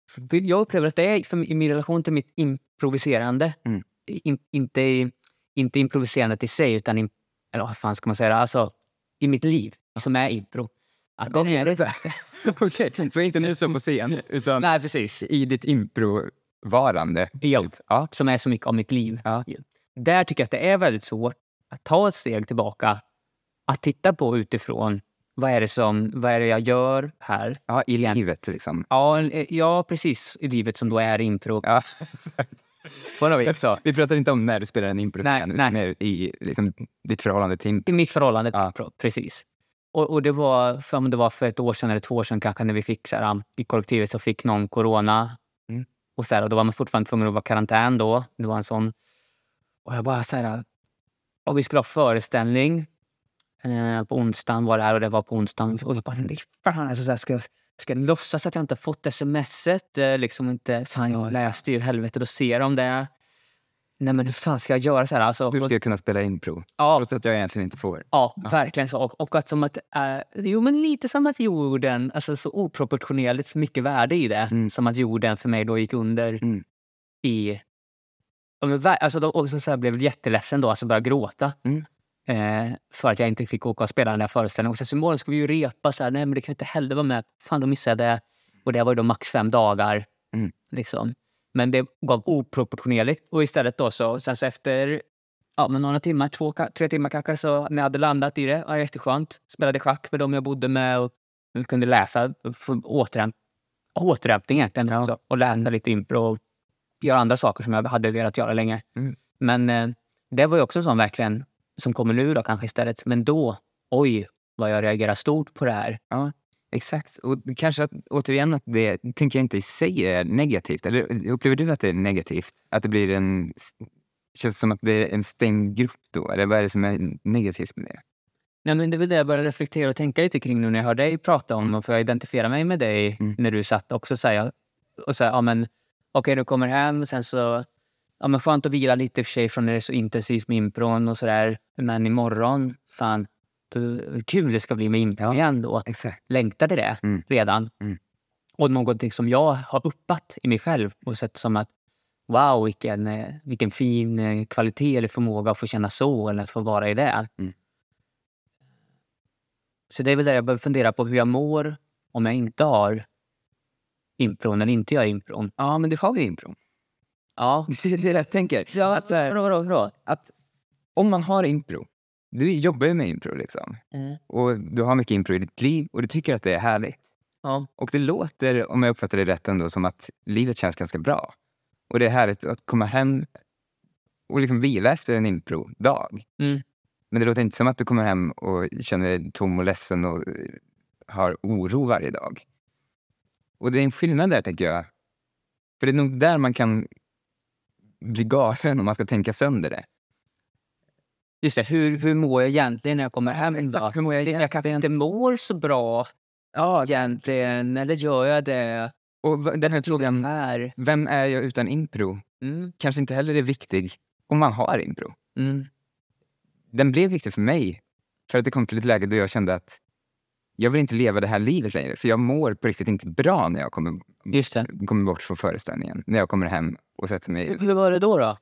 För Jag upplever att det är, för, i min relation till mitt improviserande, Mm. in, inte, i- inte improviserandet i sig, utan in, eller vad fan ska man säga, alltså i mitt liv som är impro. Att den är det. Okej, så inte nu så på scen, utan Nej, precis. i ditt improvarande. Ja. Ja. Som är så mycket av mitt liv. Ja. Där tycker jag att det är väldigt svårt att ta ett steg tillbaka. Att titta på utifrån, vad är det, som, vad är det jag gör här? Ja, i livet liksom. Ja, eh, ja, precis. I livet som då är impro. Ja, något vis. Vi pratar inte om när du spelar en improscen, Nej, utan nej. i liksom, ditt förhållande till impro. I mitt förhållande, Ja. pro- precis. Och, och det, var, för, om det var för ett år sedan eller två år sedan kanske när vi fick så här, i kollektivet så fick någon corona. Mm. Och, så här, och då var man fortfarande tvungen att vara i karantän då. Det var en sån... Och jag bara så här... Och vi skulle ha föreställning. Eh, på onsdagen var det här och det var på onsdagen. Och jag bara, fan, alltså, så här, ska, jag- ska jag låtsas att jag inte fått smset? Eh, liksom inte, fan, jag läste ju helvete, då ser de det. Nej men hur fan ska jag göra så här? Alltså, Hur ska jag kunna spela impro? ja, Trots att jag egentligen inte får. Ja, verkligen så. Och, och att som att, eh, jo, men lite som att jorden, alltså så oproportionerligt mycket värde i det. Mm. Som att jorden för mig då gick under Mm. i... Ja, men, alltså, då, och så, så här, blev jag jätteledsen då, alltså började gråta. Mm. Eh, för att jag inte fick åka och spela den där föreställningen. Och sen så imorgon ska vi ju repa, så här, nej men det kan inte heller vara med. Fan, då missade jag det. Och det var ju då max fem dagar. Mm. Liksom. Men det gav oproportionerligt. Och istället då så, sen så efter ja, men några timmar, två, tre timmar kanske, så när jag hade landat i det, var jätteskönt. Spelade schack med dem jag bodde med och kunde läsa, återhämtning egentligen Ja. också. Och läsa lite impro och göra andra saker som jag hade velat göra länge. Mm. Men eh, det var ju också sån verkligen, som kommer nu då kanske istället. Men då, oj, vad jag reagerar stort på det här. Exakt. Och kanske att, återigen att det tänker jag inte i sig är negativt. Eller upplever du att det är negativt? Att det blir en... Känns som att det är en stängd grupp då? Eller vad är det som är negativt med det? Nej, men det är det jag började reflektera och tänka lite kring nu när jag hör dig prata om och för jag identifiera mig med dig Mm. när du satt också så här, och så här, ja men okej du kommer hem sen så ja men skönt att vila lite i och för sig från när det är så intensivt med impron och sådär men imorgon fan då, kul det ska bli med impro Ja. igen då. Exakt. Längtade det Mm. redan. Mm. Och någonting som jag har uppat i mig själv och sett som att wow vilken, eh, vilken fin eh, kvalitet eller förmåga att få känna så eller att få vara i det. Mm. Så det är väl där jag behöver fundera på hur jag mår om jag inte har impron eller inte gör impron. Ja, men du har ju impro. Ja. Det är det jag tänker. ja Att så här- vadå, vadå, vadå? Att om man har impro, du jobbar ju med impro liksom. Mm. Och du har mycket impro i ditt liv och du tycker att det är härligt. Ja. Och det låter, om jag uppfattar det rätt ändå, som att livet känns ganska bra. Och det är härligt att komma hem och liksom vila efter en impro-dag. Mm. Men det låter inte som att du kommer hem och känner dig tom och ledsen och eh, har oro varje dag. Och det är en skillnad där, tänker jag. För det är nog där man kan bli galen om man ska tänka sönder det. Just det, hur, hur mår jag egentligen när jag kommer hem? då? hur mår jag Jag kanske inte mår så bra Ja, egentligen, eller gör jag det och den här frågan, här? vem är jag utan impro? Mm. Kanske inte heller är viktig om man har impro. Mm. Den blev viktig för mig för att det kom till ett läge då jag kände att jag vill inte leva det här livet längre. För jag mår på riktigt inte bra när jag kommer, kommer bort från föreställningen. När jag kommer hem och sätter mig Hur, hur var det då? då?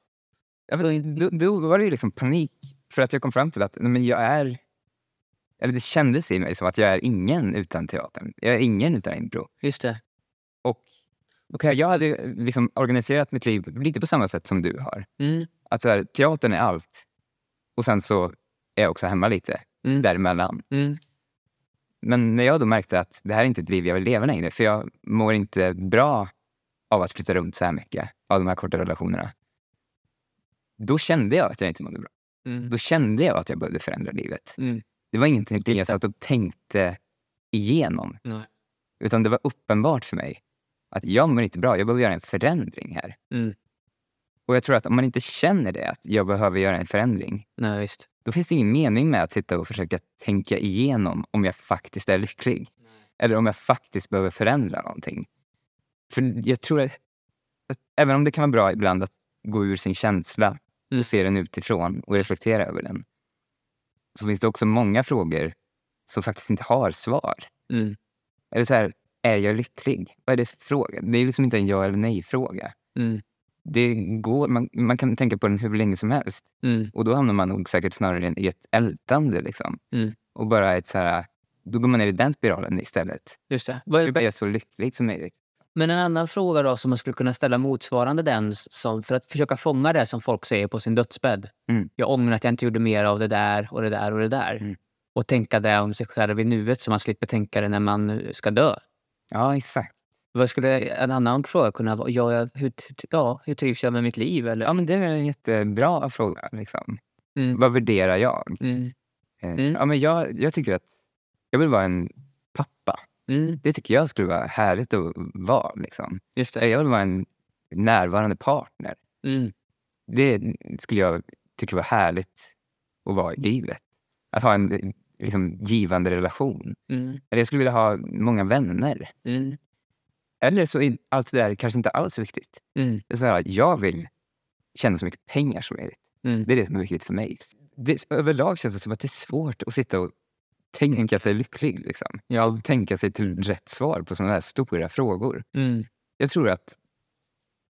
Ja, men då, då var det ju liksom panik för att jag kom fram till att nej, men jag är... Eller det kändes i mig som att jag är ingen utan teatern. Jag är ingen utan impro. Just det. Och okay, jag hade liksom organiserat mitt liv lite på samma sätt som du har. Mm. Att så här, teatern är allt. Och sen så är jag också hemma lite Mm. däremellan. Mm. Men när jag då märkte att det här är inte ett liv jag vill leva längre, för jag mår inte bra av att flytta runt så här mycket, av de här korta relationerna. Då kände jag att jag inte mådde bra. Mm. Då kände jag att jag behövde förändra livet. Mm. Det var ingenting jag satt och tänkte igenom. Nej. Utan det var uppenbart för mig att jag mår inte bra, jag behöver göra en förändring här. Mm. Och jag tror att om man inte känner det, att jag behöver göra en förändring, Nej, visst. då finns det ingen mening med att sitta och försöka tänka igenom om jag faktiskt är lycklig. Eller om jag faktiskt behöver förändra någonting. För jag tror att även om det kan vara bra ibland att gå ur sin känsla och se den utifrån och reflektera över den, så finns det också många frågor som faktiskt inte har svar. Mm. Eller så här, är jag lycklig? Vad är det för fråga? Det är liksom inte en ja eller nej-fråga. Mm. Det går, man, man kan tänka på den hur länge som helst. Mm. Och då hamnar man nog säkert snarare i ett ältande. Liksom. Mm. Och bara ett så här, då går man ner i den spiralen istället. Just det. Vad är Hur blir jag så lycklig som möjligt? Men en annan fråga då som man skulle kunna ställa motsvarande den som, för att försöka fånga det som folk säger på sin dödsbädd. Mm. Jag ångrar att jag inte gjorde mer av det där och det där och det där. Mm. Och tänka det om sig själv i nuet så man slipper tänka det när man ska dö. Ja, exakt. Vad skulle en annan fråga kunna vara? Ja, hur, ja, hur trivs jag med mitt liv? Eller? Ja, men det är en jättebra fråga. Liksom. Mm. Vad värderar jag? Mm. Eh, Mm. Ja, men jag, jag tycker att jag vill vara en. Mm. Det tycker jag skulle vara härligt att vara. Liksom. Just det. Jag vill vara en närvarande partner. Mm. Det skulle jag tycka var härligt att vara i livet. Att ha en liksom, givande relation. Mm. Eller jag skulle vilja ha många vänner. Mm. Eller så är allt det där kanske inte alls viktigt. Mm. Det är så här, jag vill tjäna så mycket pengar som möjligt. Mm. Det är det som är viktigt för mig. Det, överlag känns det som att det är svårt att sitta och tänka sig lycklig. Liksom. Ja. Tänka sig till rätt svar på sådana här stora frågor. Mm. Jag tror att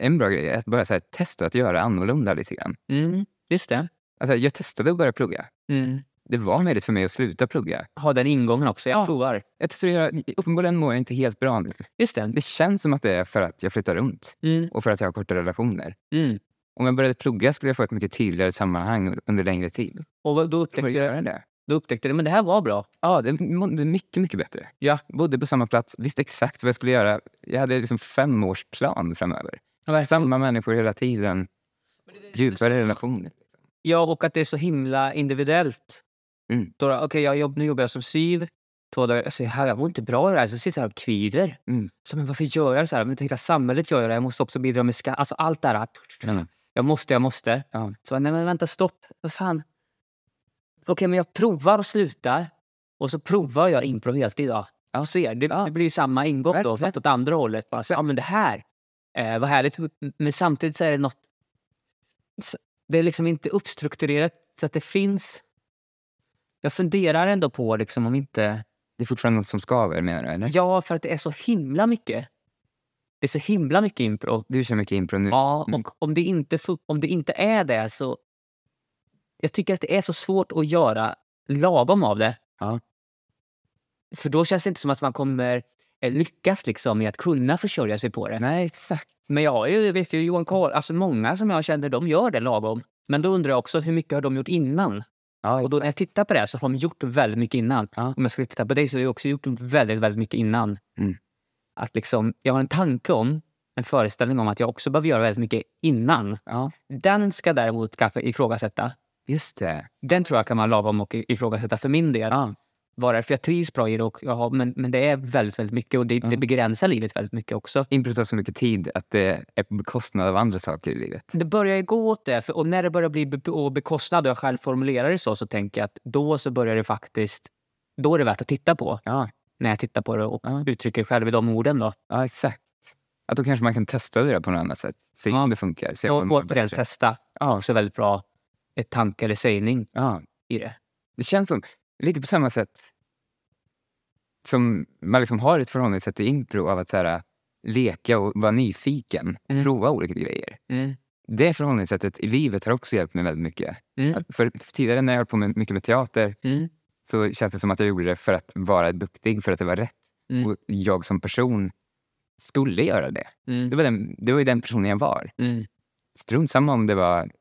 en bra grej är att bara så här, testa att göra annorlunda lite grann. Mm. Just det. Alltså, jag testade att börja plugga. Mm. Det var möjligt för mig att sluta plugga. Ha den ingången också. Jag Ja. provar. Jag testade att göra, uppenbarligen mår jag inte helt bra nu. Just det. Det känns som att det är för att jag flyttar runt Mm. och för att jag har korta relationer. Mm. Om jag började plugga skulle jag få ett mycket tydligare sammanhang under längre tid. Och då Jag upptäckte, du, göra det. Då upptäckte du men det här var bra. Ja, det mådde mycket, mycket bättre. Ja. Bodde på samma plats, visste exakt vad jag skulle göra. Jag hade liksom fem års plan framöver. Samma människor hela tiden. Djupare relationer. Ja, och att det är så himla individuellt. Mm. Då, Okej, jag jobb, nu jobbar jag som syv. Två dagar, jag säger, här, jag mår inte bra i det här. Så sitter jag här och kvider. Mm. Så, men varför gör jag det så här? Men hela samhället gör det. Jag måste också bidra med skatt. Alltså allt det här. Mm. Jag måste, jag måste. Ja. Så nej men vänta, stopp. Vad fan. Okej, men jag provar och slutar. Och så provar jag impro heltid då. Och ser. Det, Ja. det blir samma ingång då, fast åt andra hållet. Bara, så, ja, men det här, eh, vad härligt. Men samtidigt så är det något... Det är liksom inte uppstrukturerat så att det finns... Jag funderar ändå på liksom om inte... Det är fortfarande något som skaver menar du? Eller? Ja, för att det är så himla mycket. Det är så himla mycket impro. Du kör mycket impro nu. Ja, Mm. och om det, inte, om det inte är det så... Jag tycker att det är så svårt att göra lagom av det. Ja. För då känns det inte som att man kommer eh, lyckas liksom i att kunna försörja sig på det. Nej, exakt. Men jag, har ju- jag vet ju Johan Karl, alltså många som jag känner, de gör det lagom. Men då undrar jag också hur mycket har de gjort innan? Ja, Och då när jag tittar på det så har de gjort väldigt mycket innan. Ja. Om jag skulle titta på dig så har du också gjort väldigt, väldigt mycket innan. Mm. Att liksom, jag har en tanke om, en föreställning om att jag också behöver göra väldigt mycket innan. ja, Den ska däremot kanske ifrågasätta. Just det. Den tror jag kan man lagom och ifrågasätta för min del. Ja. Vara, för jag trivs bra i det, och jag har, men, men det är väldigt, väldigt mycket och det, Ja. det begränsar livet väldigt mycket också. Impro tar så mycket tid att det är på bekostnad av andra saker i livet. Det börjar ju gå åt det. För, och när det börjar bli be- bekostnad och jag själv formulerar det så, så tänker jag att då så börjar det faktiskt... Då är det värt att titta på. Ja, När jag tittar på det och Ja. uttrycker själv i de orden. Då. ja exakt. Att då kanske man kan testa det på något annat sätt. Se Ja. om det funkar. Se om Och återigen testa. Ja, Också väldigt bra ett tanke eller sägning ja. i det. Det känns som, lite på samma sätt som man liksom har ett förhållningssätt till impro av att så här, leka och vara nyfiken. Mm. Prova olika grejer. Mm. Det förhållningssättet i livet har också hjälpt mig väldigt mycket. Mm. För, för tidigare när jag höll på med, mycket med teater Mm. så känns det som att jag gjorde det för att vara duktig, för att det var rätt. Mm. Och jag som person skulle göra det. Mm. Det var, den, det var ju den personen jag var. Strunt samma om det var,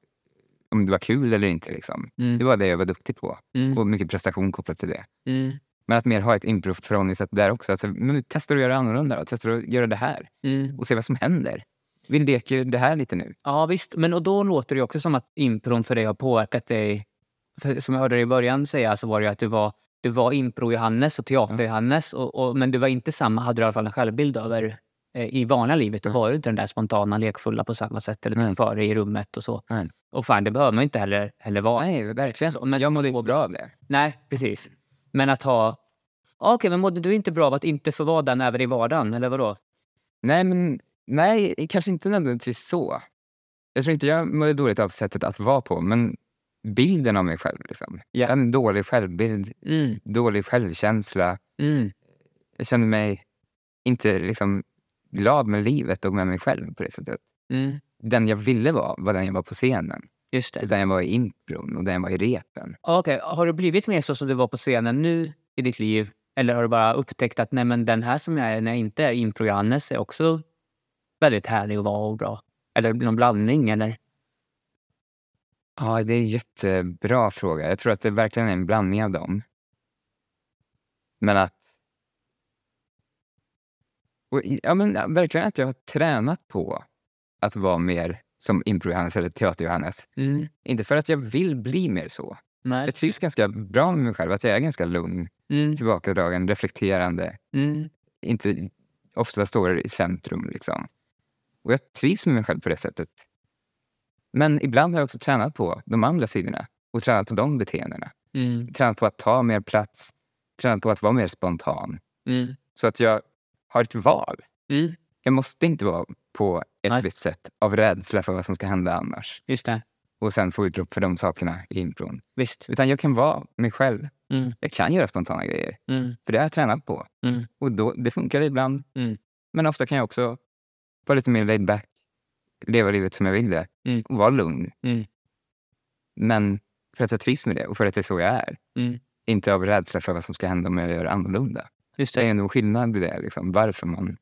om det var kul eller inte. Liksom. Mm. Det var det jag var duktig på. Mm. Och mycket prestation kopplat till det. Mm. Men att mer ha ett improförhållningssätt där också. Alltså, men testar att göra annorlunda då. Testar att göra det här. Mm. Och se vad som händer. Vi leker det här lite nu. Ja, visst. Men och då låter det också som att impron för dig har påverkat dig. För, som jag hörde dig i början säga så var det att du var, du var impro-Johannes och teater-Johannes. Och, och, men du var inte samma, hade du i alla fall en självbild över i vanliga livet. Du var ju inte den där spontana, lekfulla på samma sätt. Eller Nej. före i rummet och så. Nej. Och fan, det behöver man ju inte heller, heller vara. Nej, verkligen. Så, men- jag mådde inte bra av det. Nej, precis. Men att ha... Okej, men mådde du inte bra av att inte få vara den även i vardagen? Eller vadå? Nej, men nej, kanske inte nödvändigtvis så. Jag tror inte jag mådde dåligt av sättet att vara på, men bilden av mig själv. Liksom. Hade en dålig självbild, Mm, dålig självkänsla. mm, Jag kände mig inte liksom, glad med livet och med mig själv på det sättet. mm. Den jag ville vara var den jag var på scenen. Just det. Den jag var i impron och den jag var i repen. Okej, har du blivit mer så som du var på scenen nu i ditt liv? Eller har du bara upptäckt att nej, men den här som jag är när jag inte är impro-Johannes är också väldigt härlig att vara och bra? Eller någon blandning? Eller? Ja, det är en jättebra fråga. Jag tror att det verkligen är en blandning av dem. Men att Och, ja, men, verkligen att jag har tränat på att vara mer som impro-Johannes eller teater-Johannes. Mm. Inte för att jag vill bli mer så. Nej. Jag trivs ganska bra med mig själv, att jag är ganska lugn, Mm. tillbakadragen, reflekterande. Mm. Inte ofta står i centrum. Liksom. Och jag trivs med mig själv på det sättet. Men ibland har jag också tränat på de andra sidorna och tränat på de beteendena. Mm. Tränat på att ta mer plats, tränat på att vara mer spontan. Mm. Så att jag har ett val. Mm. Jag måste inte vara på ett Nej. visst sätt av rädsla för vad som ska hända annars. Just det. Och sen få utlopp för de sakerna i impron. Visst. Utan jag kan vara mig själv. Mm. Jag kan göra spontana grejer. Mm. För det har jag tränat på. Mm. Och då, det funkar ibland. Mm. Men ofta kan jag också vara lite mer laid back. Leva livet som jag vill det. Mm. Och vara lugn. Men för att jag trivs med det och för att det är så jag är. Inte av rädsla för vad som ska hända om jag gör annorlunda. Just Det är det. ändå skillnad i det. Liksom, varför man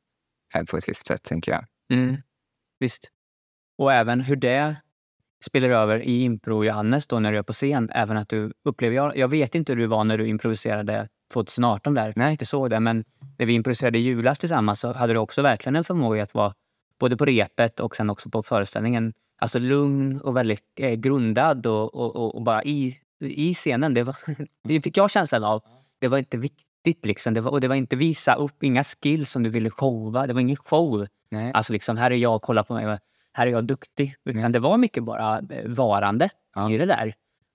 är på ett visst sätt, tänker jag. Mm. Visst. Och även hur det spelar över i impro Johannes då när du är på scen. Även att du upplever, jag, jag vet inte hur du var när du improviserade 2018 där. Nej. inte såg det. Men när vi improviserade i julas tillsammans så hade du också verkligen en förmåga att vara både på repet och sen också på föreställningen. Alltså lugn och väldigt eh, grundad och, och, och, och bara i, i scenen. Det, var, det fick jag känslan av. Det var inte viktigt liksom. Det var, och det var inte visa upp, inga skills som du ville showa. Det var ingen show. Nej. Alltså liksom, här är jag, kolla på mig, här är jag duktig. Utan Nej. det var mycket bara eh, varande Ja. i det där.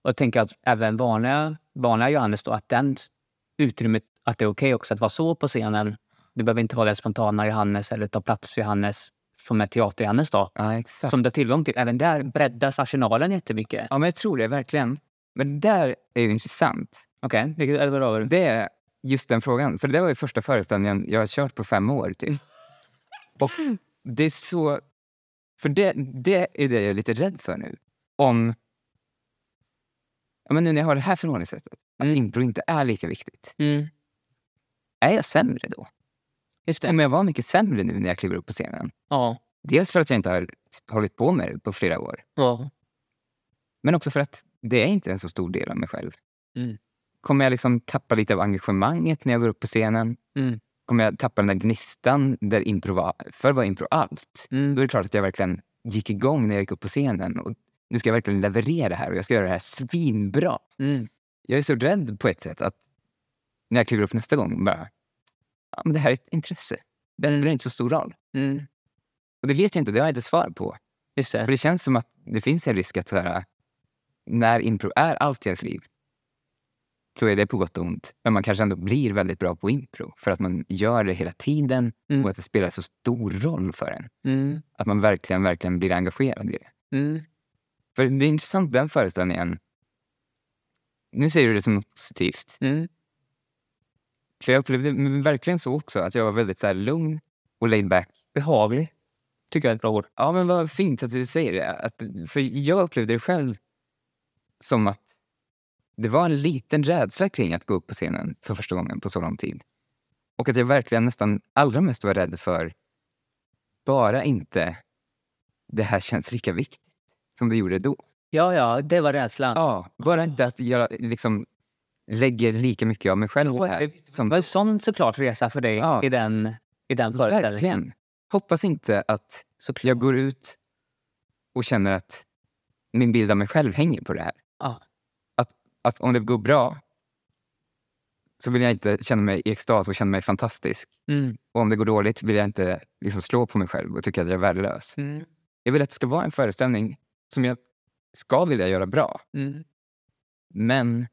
Och jag tänker att även vanliga, vanliga Johannes då, att den utrymmet, att det är okej också att vara så på scenen. Du behöver inte vara den spontana Johannes eller ta plats Johannes som är teater-Johannes då. Ja. Som du har tillgång till. Även där breddas arsenalen jättemycket. Ja, men jag tror det verkligen. Men det där är ju intressant. Okej, vilket eller vadå? Det är just den frågan. För det var ju första föreställningen jag har kört på fem år. Typ. Och det är så... För det, det är det jag är lite rädd för nu. Om... Ja, men nu när jag har det här förhållningssättet, att Mm. impro inte är lika viktigt. Mm. Är jag sämre då? Just det. Kommer jag vara mycket sämre nu när jag kliver upp på scenen? Ja. Dels för att jag inte har hållit på med det på flera år. ja. Men också för att det är inte en så stor del av mig själv. Mm. Kommer jag liksom tappa lite av engagemanget när jag går upp på scenen? Mm. Kommer jag tappa den där gnistan där impro var, för var impro allt? Mm. Då är det klart att jag verkligen gick igång när jag gick upp på scenen. Och nu ska jag verkligen leverera här och jag ska göra det här svinbra. Mm. Jag är så rädd på ett sätt att när jag kliver upp nästa gång bara, ja men det här är ett intresse. Det spelar inte så stor roll. Mm. Och det vet jag inte, det har jag inte svar på. Just För det. det känns som att det finns en risk att så här, när impro är allt i ens liv så är det på gott och ont. Men man kanske ändå blir väldigt bra på impro för att man gör det hela tiden Mm. och att det spelar så stor roll för en. Mm. Att man verkligen, verkligen blir engagerad i det. Mm. För det är intressant, den föreställningen. Nu säger du det som något positivt. Mm. För jag upplevde verkligen så också, att jag var väldigt så här lugn och laid back. Behaglig. Tycker jag är ett bra ord. Ja, men vad fint att du säger det. Att, för jag upplevde det själv som att det var en liten rädsla kring att gå upp på scenen för första gången på så lång tid. Och att jag verkligen nästan allra mest var rädd för bara inte det här känns lika viktigt som det gjorde då. Ja, ja, det var rädslan. Ja, bara inte att jag liksom lägger lika mycket av mig själv här. det Som, var en sån såklart resa för dig Ja. i den, i den föreställningen. verkligen. Hoppas inte att Såklart. jag går ut och känner att min bild av mig själv hänger på det här. Ja. Att, om det går bra så vill jag inte känna mig i extas och känna mig fantastisk. Mm. Och om det går dåligt vill jag inte liksom slå på mig själv och tycka att jag är värdelös. Mm. Jag vill att det ska vara en föreställning som jag ska vilja göra bra. Mm. Men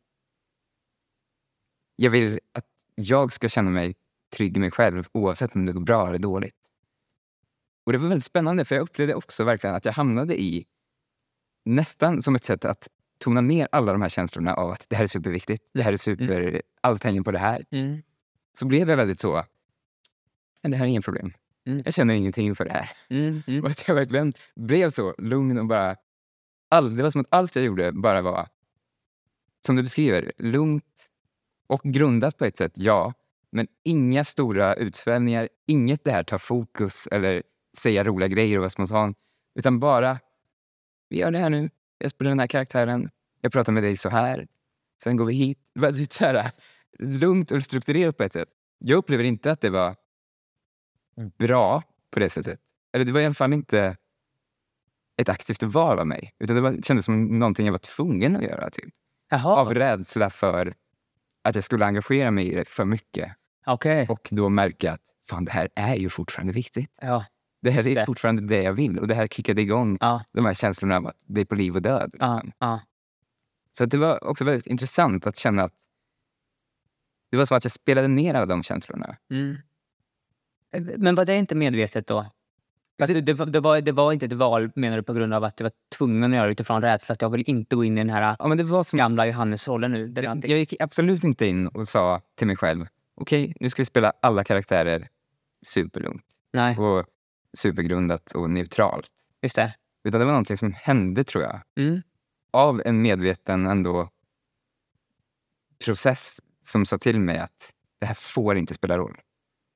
jag vill att jag ska känna mig trygg i mig själv oavsett om det går bra eller dåligt. Och det var väldigt spännande för jag upplevde också verkligen att jag hamnade i nästan som ett sätt att tona ner alla de här känslorna av att det här är superviktigt, det här är super, allt hänger på det här. Mm. Så blev jag väldigt så, "Men det här är inget problem. Mm. Jag känner ingenting för det här. Mm. Mm. Och att jag verkligen blev så lugn och bara... All, det var som att allt jag gjorde bara var, som du beskriver, lugnt och grundat på ett sätt, ja. Men inga stora utsvävningar, inget det här ta fokus eller säga roliga grejer och vara spontan. Utan bara, vi gör det här nu, jag spelar den här karaktären, jag pratar med dig så här, sen går vi hit. Väldigt så här, lugnt och strukturerat på ett sätt. Jag upplever inte att det var bra på det sättet. Eller det var i alla fall inte ett aktivt val av mig. Utan det var, kändes som någonting jag var tvungen att göra. Typ. Jaha, Av rädsla för att jag skulle engagera mig i det för mycket. okej. Och då märka att fan, det här är ju fortfarande viktigt. Ja, Det här är fortfarande det jag vill. Och det här kickade igång ja, de här känslorna av att det är på liv och död. Liksom. ja. Så det var också väldigt intressant att känna att det var som att jag spelade ner alla de känslorna. Mm. Men var det inte medvetet då? Alltså, det, var- det, var, det var inte ett val menar du på grund av att du var tvungen att göra det utifrån rädsla att jag vill inte gå in i den här Ja, men det var som, gamla Johannes-rollen nu. jag gick absolut inte in och sa till mig själv okej, nu ska vi spela alla karaktärer superlugnt Nej, och supergrundat och neutralt. just det. Utan det var någonting som hände, tror jag, Mm. av en medveten ändå process som sa till mig att det här får inte spela roll.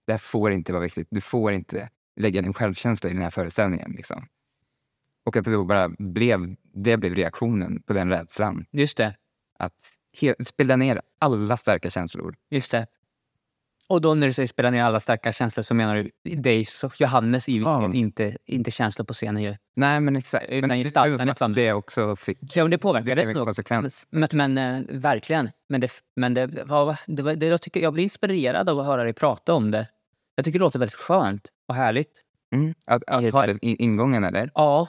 Det här får inte vara viktigt. Du får inte lägga din självkänsla i den här föreställningen. Liksom. Och att det då bara blev, det blev reaktionen på den rädslan. Just det. Att spela ner alla starka känslor. Just det. Och då när du säger spela ner alla starka känslor så menar du dig, Johannes i Ja. inte, inte känslor på scenen ju. Nej, men exakt. Utan Men det, gestaltandet det, det också fick Ja, men det det påverkade blev en nog. konsekvens. Men, men eh, verkligen. Men, det, men det, var, det, var, det, jag, tycker, jag blir inspirerad av att höra dig prata om det. Jag tycker det låter väldigt skönt och härligt. Mm. Att, att ha den ingången, eller? Ja.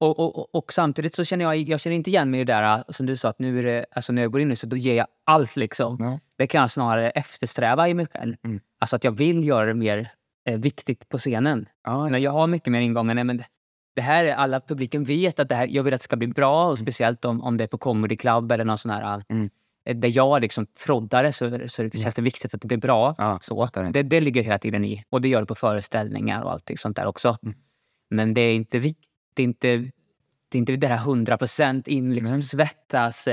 Och, och, och, samtidigt så känner jag, jag känner inte igen mig i det där äh, som du sa att nu är det, alltså när jag går in nu så då ger jag allt liksom. Ja. Det kan jag snarare eftersträva i mig själv. Mm. Alltså att jag vill göra det mer eh, viktigt på scenen. Ja, Men jag har mycket mer ingångar. Nej, men det- det här är alla publiken vet att det här, jag vill att det ska bli bra och speciellt om, om det är på comedy club eller någon sån här Mm. eh, där jag liksom proddar det så, så känns det viktigt att det blir bra. Ja, så. det. Det, det ligger hela tiden i. Och det gör det på föreställningar och allt sånt där också. Mm. Men det är inte viktigt. Det är inte, det är inte det här 100 procent in, liksom, svettas.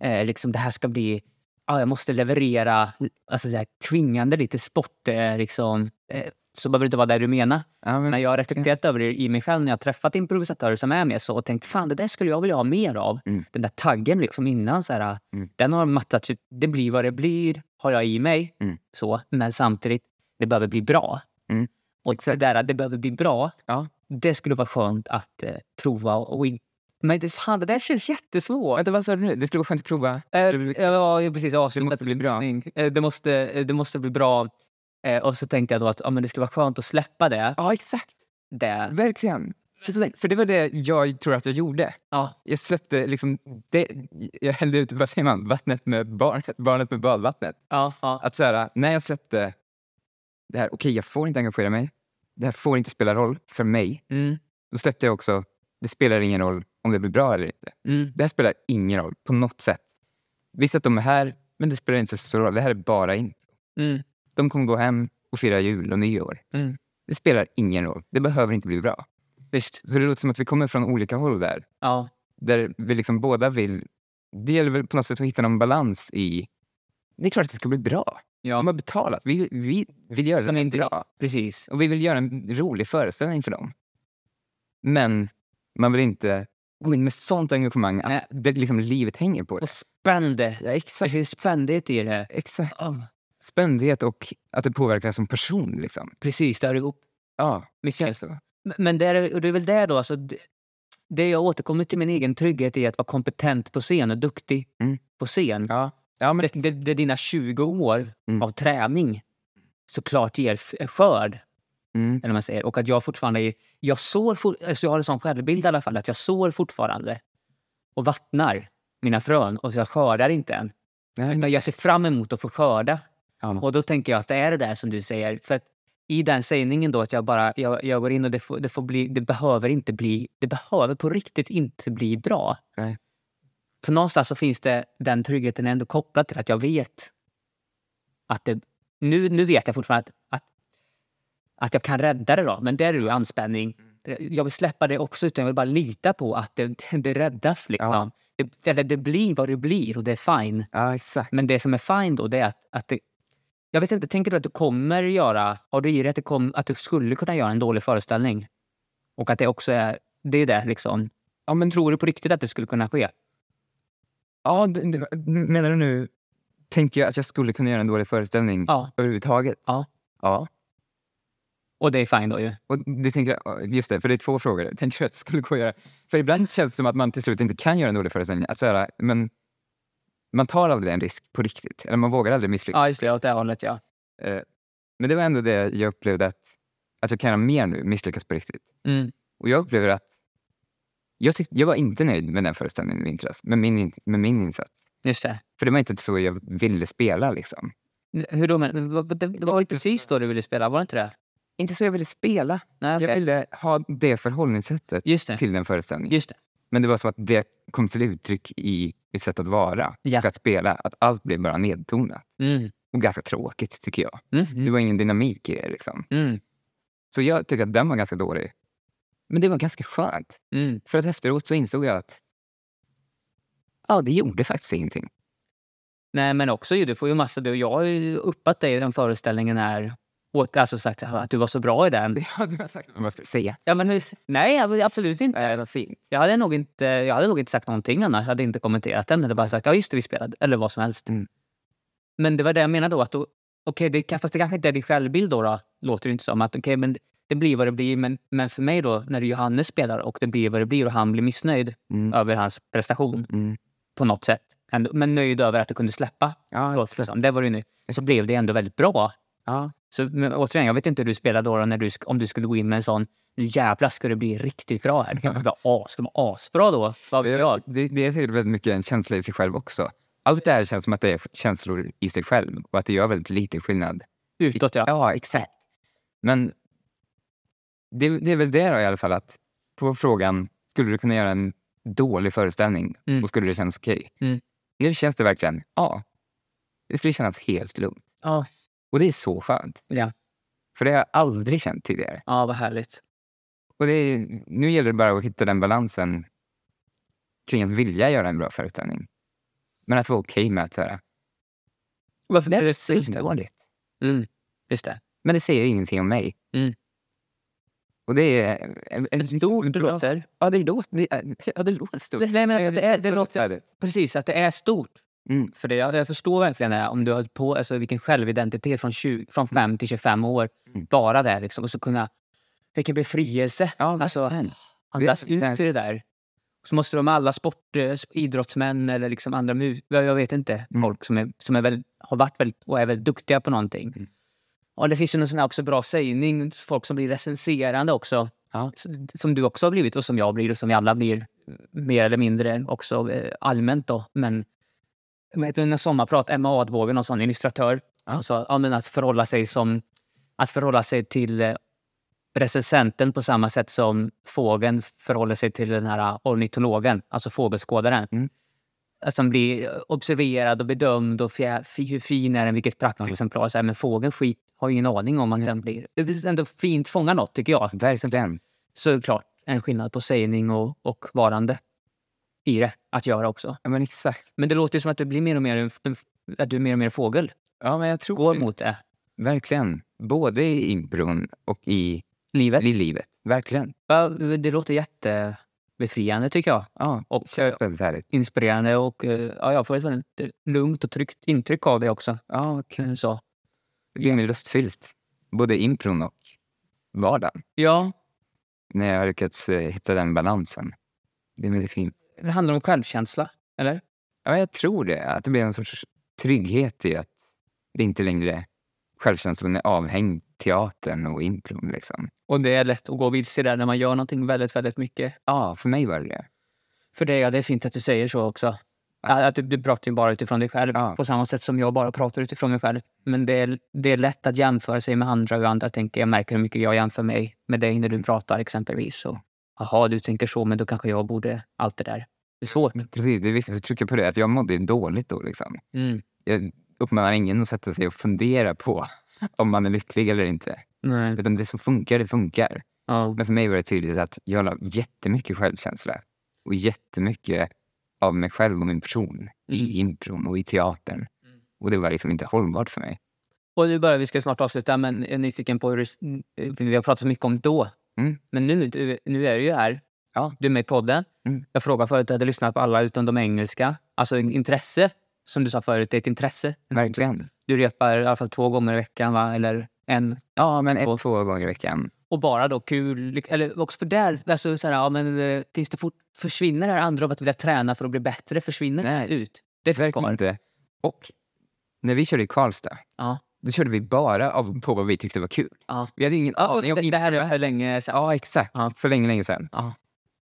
Eh, liksom det här ska bli... Ja, jag måste leverera. Alltså det här tvingande lite sport. Eh, liksom, eh, så behöver det inte vara det du menar. ja, men, Men jag har reflekterat över det i mig själv när jag har träffat improvisatörer som är med så och tänkt fan det där skulle jag vilja ha mer av. Mm. Den där taggen liksom innan. Så här, Mm. Den har mattat, typ, det blir vad det blir, har jag i mig. Mm. Så, men samtidigt, det behöver bli bra. Och det där att det behöver bli bra, Ja. det skulle vara skönt att eh, prova. Och in... Men det, det där känns jättesvårt. Vänta, vad sa du nu? Det skulle vara skönt att prova. Eh, ja, ja, precis. Det måste bli bra. Eh, Det måste, eh, det måste bli bra. Eh, och så tänkte jag då att ja, men det skulle vara skönt att släppa det. Ja, exakt. det. Verkligen. För det var det jag tror att jag gjorde. Ja, Jag släppte liksom... Det, jag hällde ut, vad säger man, vattnet med barnet, barnet med badvattnet. ja, ja. Att så här, när jag släppte det här, okej jag får inte engagera mig. Det här får inte spela roll för mig. Mm, Då släppte jag också, det spelar ingen roll om det blir bra eller inte. mm, Det här spelar ingen roll på något sätt. Visst att de är här, men det spelar inte så stor roll. Det här är bara in. mm, De kommer gå hem och fira jul och nyår. mm. Det spelar ingen roll. Det behöver inte bli bra. Visst. Så det låter som att vi kommer från olika håll där. Ja, Där vi liksom båda vill... Det gäller väl på något sätt att hitta någon balans i... Det är klart att det ska bli bra. Ja. De har betalat. Vi, vi vill göra Som det inte- bra. precis. Och vi vill göra en rolig föreställning för dem. Men man vill inte gå in med sånt engagemang att det, liksom, livet hänger på det. Och spände. Ja, Det exakt. finns spändhet i det. exakt. Ja, Spändhet och att det påverkar som person. Liksom. precis, det hör ihop. Ja, Visst, det är så. Men det är, och det är väl där då, alltså, det, det jag återkommer till min egen trygghet i att vara kompetent på scen och duktig Mm. på scen. Ja. Ja, men, Det, det, det dina 20 år Mm. av träning såklart ger f- skörd. mm, Eller man säger. Och att jag fortfarande är, jag sår for, alltså jag har en sån självbild i alla fall, att jag sår fortfarande och vattnar mina frön och jag skördar inte än. nej, jag ser fram emot att få skörda. ja. Och då tänker jag att det är det där som du säger. För att i den sägningen då att jag bara jag, jag går in och det, får, det, får bli, det behöver inte bli, det behöver på riktigt inte bli bra. Nej. Så någonstans så finns det den tryggheten ändå kopplad till att jag vet att det, nu, nu vet jag fortfarande att, att, att jag kan rädda det då, men där är det ju anspänning. Jag vill släppa det också, utan jag vill bara lita på att det, det räddas. Liksom. Ja. Det, eller det blir vad det blir och det är fine. ja, exakt. Men det som är fine då, det är att, att det, jag vet inte, tänker du att du kommer göra, har du i dig att, det kom, att du skulle kunna göra en dålig föreställning? Och att det också är, det är det liksom. Ja, men, Tror du på riktigt att det skulle kunna ske? Ja, det- det- menar du nu... Tänker jag att jag skulle kunna göra en dålig föreställning Ja. överhuvudtaget? Ja. Ja. Och det är fine då ju. Och du tänker, just det, för det är två frågor. Tänker du att det skulle gå att göra? För ibland känns det som att man till slut inte kan göra en dålig föreställning. Att här, men man tar aldrig en risk på riktigt. Eller man vågar aldrig misslyckas. Ja, just det. Åt det hållet, ja. Eh, Men det var ändå det jag upplevde att, att jag kan göra mer nu, misslyckas på riktigt. Mm. Och jag upplever att jag, tyck, jag var inte nöjd med den föreställningen i vintras, med min, in- med min insats. Just det. För det var inte så jag ville spela. liksom. Hur då? Men, vad- det, det var precis då du ville spela, var det inte det? Inte så jag ville spela. Nej, okej. Jag ville ha det förhållningssättet det. till den föreställningen. Just det. Men det var som att det kom till uttryck i mitt sätt att vara Ja. och att spela. Att allt blev bara nedtonat. Mm. Och ganska tråkigt, tycker jag. Mm. Det var ingen dynamik i det. Liksom. Mm. Så jag tycker att den var ganska dålig. Men det var ganska skönt. Mm. För att efteråt så insåg jag att ja, det gjorde faktiskt ingenting. Nej, men också ju, du får ju massa... Du, jag har ju uppat dig i den föreställningen här. Och alltså sagt att du var så bra i den. Ja, du har sagt vad skulle säga. Ja, men nej, absolut inte. Nej, vad fint. Jag hade, nog inte, jag hade nog inte sagt någonting annars. Jag hade inte kommenterat den. Eller bara sagt ja just det, vi spelade. Eller vad som helst. Mm. Men det var det jag menade då. Att då okej, det, fast det kanske inte är din självbild då. då låter det inte som. Att okej, men det blir vad det blir. Men, men för mig då, när Johannes spelar och det blir vad det blir och han blir missnöjd Mm. över hans prestation Mm. på något sätt. Ändå, men nöjd över att du kunde släppa. Ja, Låt, liksom. Det var det nu. Så blev det ändå väldigt bra. ja. Så, men, återigen, jag vet inte hur du spelar då, när du, om du skulle gå in med en sån nu jävlar ska det bli riktigt bra här. Det kanske vara as, ska vara asbra då. Vad jag? Det, det är säkert väldigt mycket en känsla i sig själv också. Allt det här känns som att det är känslor i sig själv och att det gör väldigt lite skillnad. Utåt ja. Ja, exakt. Men det, det är väl det då i alla fall att på frågan, skulle du kunna göra en dålig föreställning Mm. och skulle det kännas okej? Mm. Nu känns det verkligen, ja. Det skulle kännas helt lugnt. Ja. Och det är så skönt. Ja. För det har jag aldrig känt tidigare. ja, vad härligt. Och det är, nu gäller det bara att hitta den balansen kring att vilja göra en bra föreställning. Men att vara okej med att säga, Varför det är så himla dåligt. Mm, just det. Men det säger ingenting om mig. Mm. Och det är... En, en Stort det låter. Ja, det låter, ja, det låter stort. Nej, men Ja, det, är, det låter precis att det är stort. Mm. För det, jag, jag förstår verkligen det. Om du har på, alltså vilken självidentitet från, 20, från 5 till 25 år. Mm. Bara där liksom. Och så kunna... Vilken befrielse. Ja, alltså, andas ut det- i det där. Så måste de alla sport, eh, idrottsmän eller liksom andra jag vet inte, Mm. folk som, är, som är väldigt, har varit väldigt, och är väldigt duktiga på någonting. Mm. Och det finns ju någon sån också bra sägning, folk som blir recenserande också. Ja. Som du också har blivit och som jag blir och som vi alla blir mer eller mindre också eh, allmänt då. Men under sommarprat, Emma Adbåge, någon sån illustratör, Ja. sa ja, men att förhålla sig som att förhålla sig till eh, recensenten på samma sätt som fågeln förhåller sig till den här ornitologen, alltså fågelskådaren. Mm. Som blir observerad och bedömd och hur fin är den, vilket praktexemplar. Men fågeln skit har ingen aning om att den blir... Det är ändå fint fånga något tycker jag. Verkligen. Såklart en skillnad på sägning och, och varande i det att göra också. Ja, men exakt. Men det låter som att du blir mer och mer en, en, att du är mer och mer fågel. Ja, men jag tror Går mot det. Verkligen. Både i impron och i, Livet. i livet. Verkligen. Ja, det låter jättebefriande tycker jag. Ja, Och, det känns väldigt härligt. Inspirerande och eh, ja, jag får ett eh, lugnt och tryggt intryck av det också. Ja, kul. Eh, Så. Det blir mer lustfyllt. Både impron och vardagen. Ja, När jag har lyckats eh, hitta den balansen. Det är väldigt fint. det handlar om självkänsla, eller? Ja, jag tror det. Att det blir en sorts trygghet i att det inte längre självkänslan är avhängd teatern och impron. Liksom. Och det är lätt att gå vilse där när man gör någonting väldigt, väldigt mycket. Ja, för mig var det det. För det, ja, det är fint att du säger så också. Att du, du pratar ju bara utifrån dig själv, Ja. på samma sätt som jag bara pratar utifrån mig själv. Men det är, det är lätt att jämföra sig med andra. Hur andra tänker. Jag märker hur mycket jag jämför mig med dig när du pratar exempelvis. Så, Jaha, du tänker så, men då kanske jag borde allt det där. Det är svårt. Precis, det är viktigt att trycka på det. Att jag mådde dåligt då. Liksom. Mm. Jag uppmanar ingen att sätta sig och fundera på om man är lycklig eller inte. Nej. Utan det som funkar, det funkar. Ja. Men för mig var det tydligt att jag la jättemycket självkänsla och jättemycket av mig själv och min person i impron och i teatern. Och det var liksom inte hållbart för mig. Och nu börjar vi ska snart avsluta, men jag är nyfiken på hur det, för vi har pratat så mycket om då. Mm. Men nu, du, nu är du ju här. Ja. Du är med i podden. Mm. Jag frågade förut, du hade lyssnat på alla utom de engelska. Alltså intresse, som du sa förut, det är ett intresse. Verkligen. Du repar i alla fall två gånger i veckan, va? eller En, Ja, men ett, två gånger i veckan. Och bara då kul. Eller också för där, alltså så här, ja, men, eh, finns det fort, försvinner det här andra av att vilja träna för att bli bättre? Försvinner det Nej, ut? Det är kvar. inte. Och när vi körde i Karlstad, Ja, då körde vi bara av, på vad vi tyckte var kul. ja. Vi hade ingen aning om Det, det här är för länge sedan. Ja, exakt. Ja. För länge, länge sedan. Ja.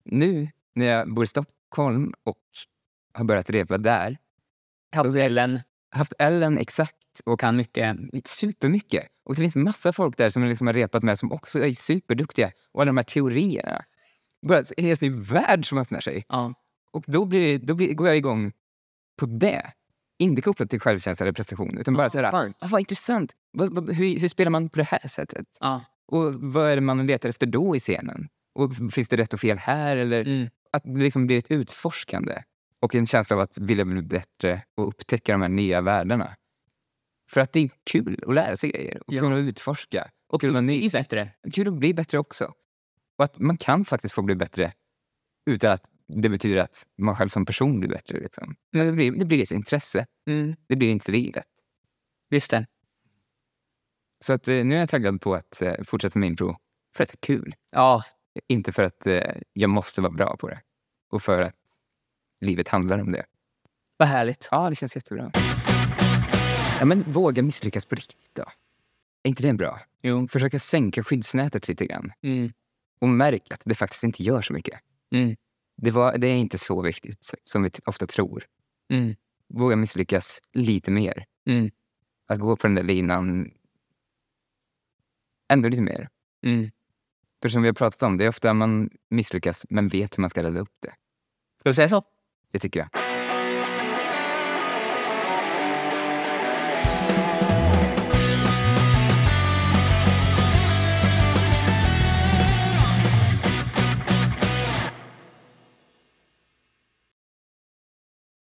Nu när jag bor i Stockholm och har börjat repa där, Haft Ellen haft Ellen exakt och kan mycket. supermycket. Och det finns massa folk där som jag liksom har repat med som också är superduktiga. Och alla de här teorierna. Bara en helt ny värld som öppnar sig. Ja. Och då, blir, då blir, går jag igång på det. Inte kopplat till självkänsla eller prestation. Utan bara så här, ah, vad intressant. Vad, hur, hur spelar man på det här sättet? Ja. Och vad är det man letar efter då i scenen? Och finns det rätt och fel här? Eller Mm. att det liksom blir ett utforskande. Och en känsla av att vilja bli bättre och upptäcka de här nya världarna. För att det är kul att lära sig grejer och Ja. att utforska. Och kul att. Bli bättre. kul att bli bättre också. Och att man kan faktiskt få bli bättre utan att det betyder att man själv som person blir bättre. Liksom. Men det, blir, det blir ett intresse. Mm. Det blir inte livet. Just det. Så att, eh, nu är jag taggad på att eh, fortsätta med impro för att det är kul. Ja, Inte för att eh, jag måste vara bra på det. Och för att livet handlar om det. vad härligt. Ja, det känns jättebra. Ja, men våga misslyckas på riktigt då. Är inte det bra? Jo. Försöka sänka skyddsnätet lite grann. Mm. Och märk att det faktiskt inte gör så mycket. Mm. Det, var, det är inte så viktigt som vi ofta tror. Mm. Våga misslyckas lite mer. Mm. Att gå på den där linan ändå lite mer. Mm. För som vi har pratat om, det är ofta man misslyckas men vet hur man ska rädda upp det. Ska vi säga så? Det tycker jag.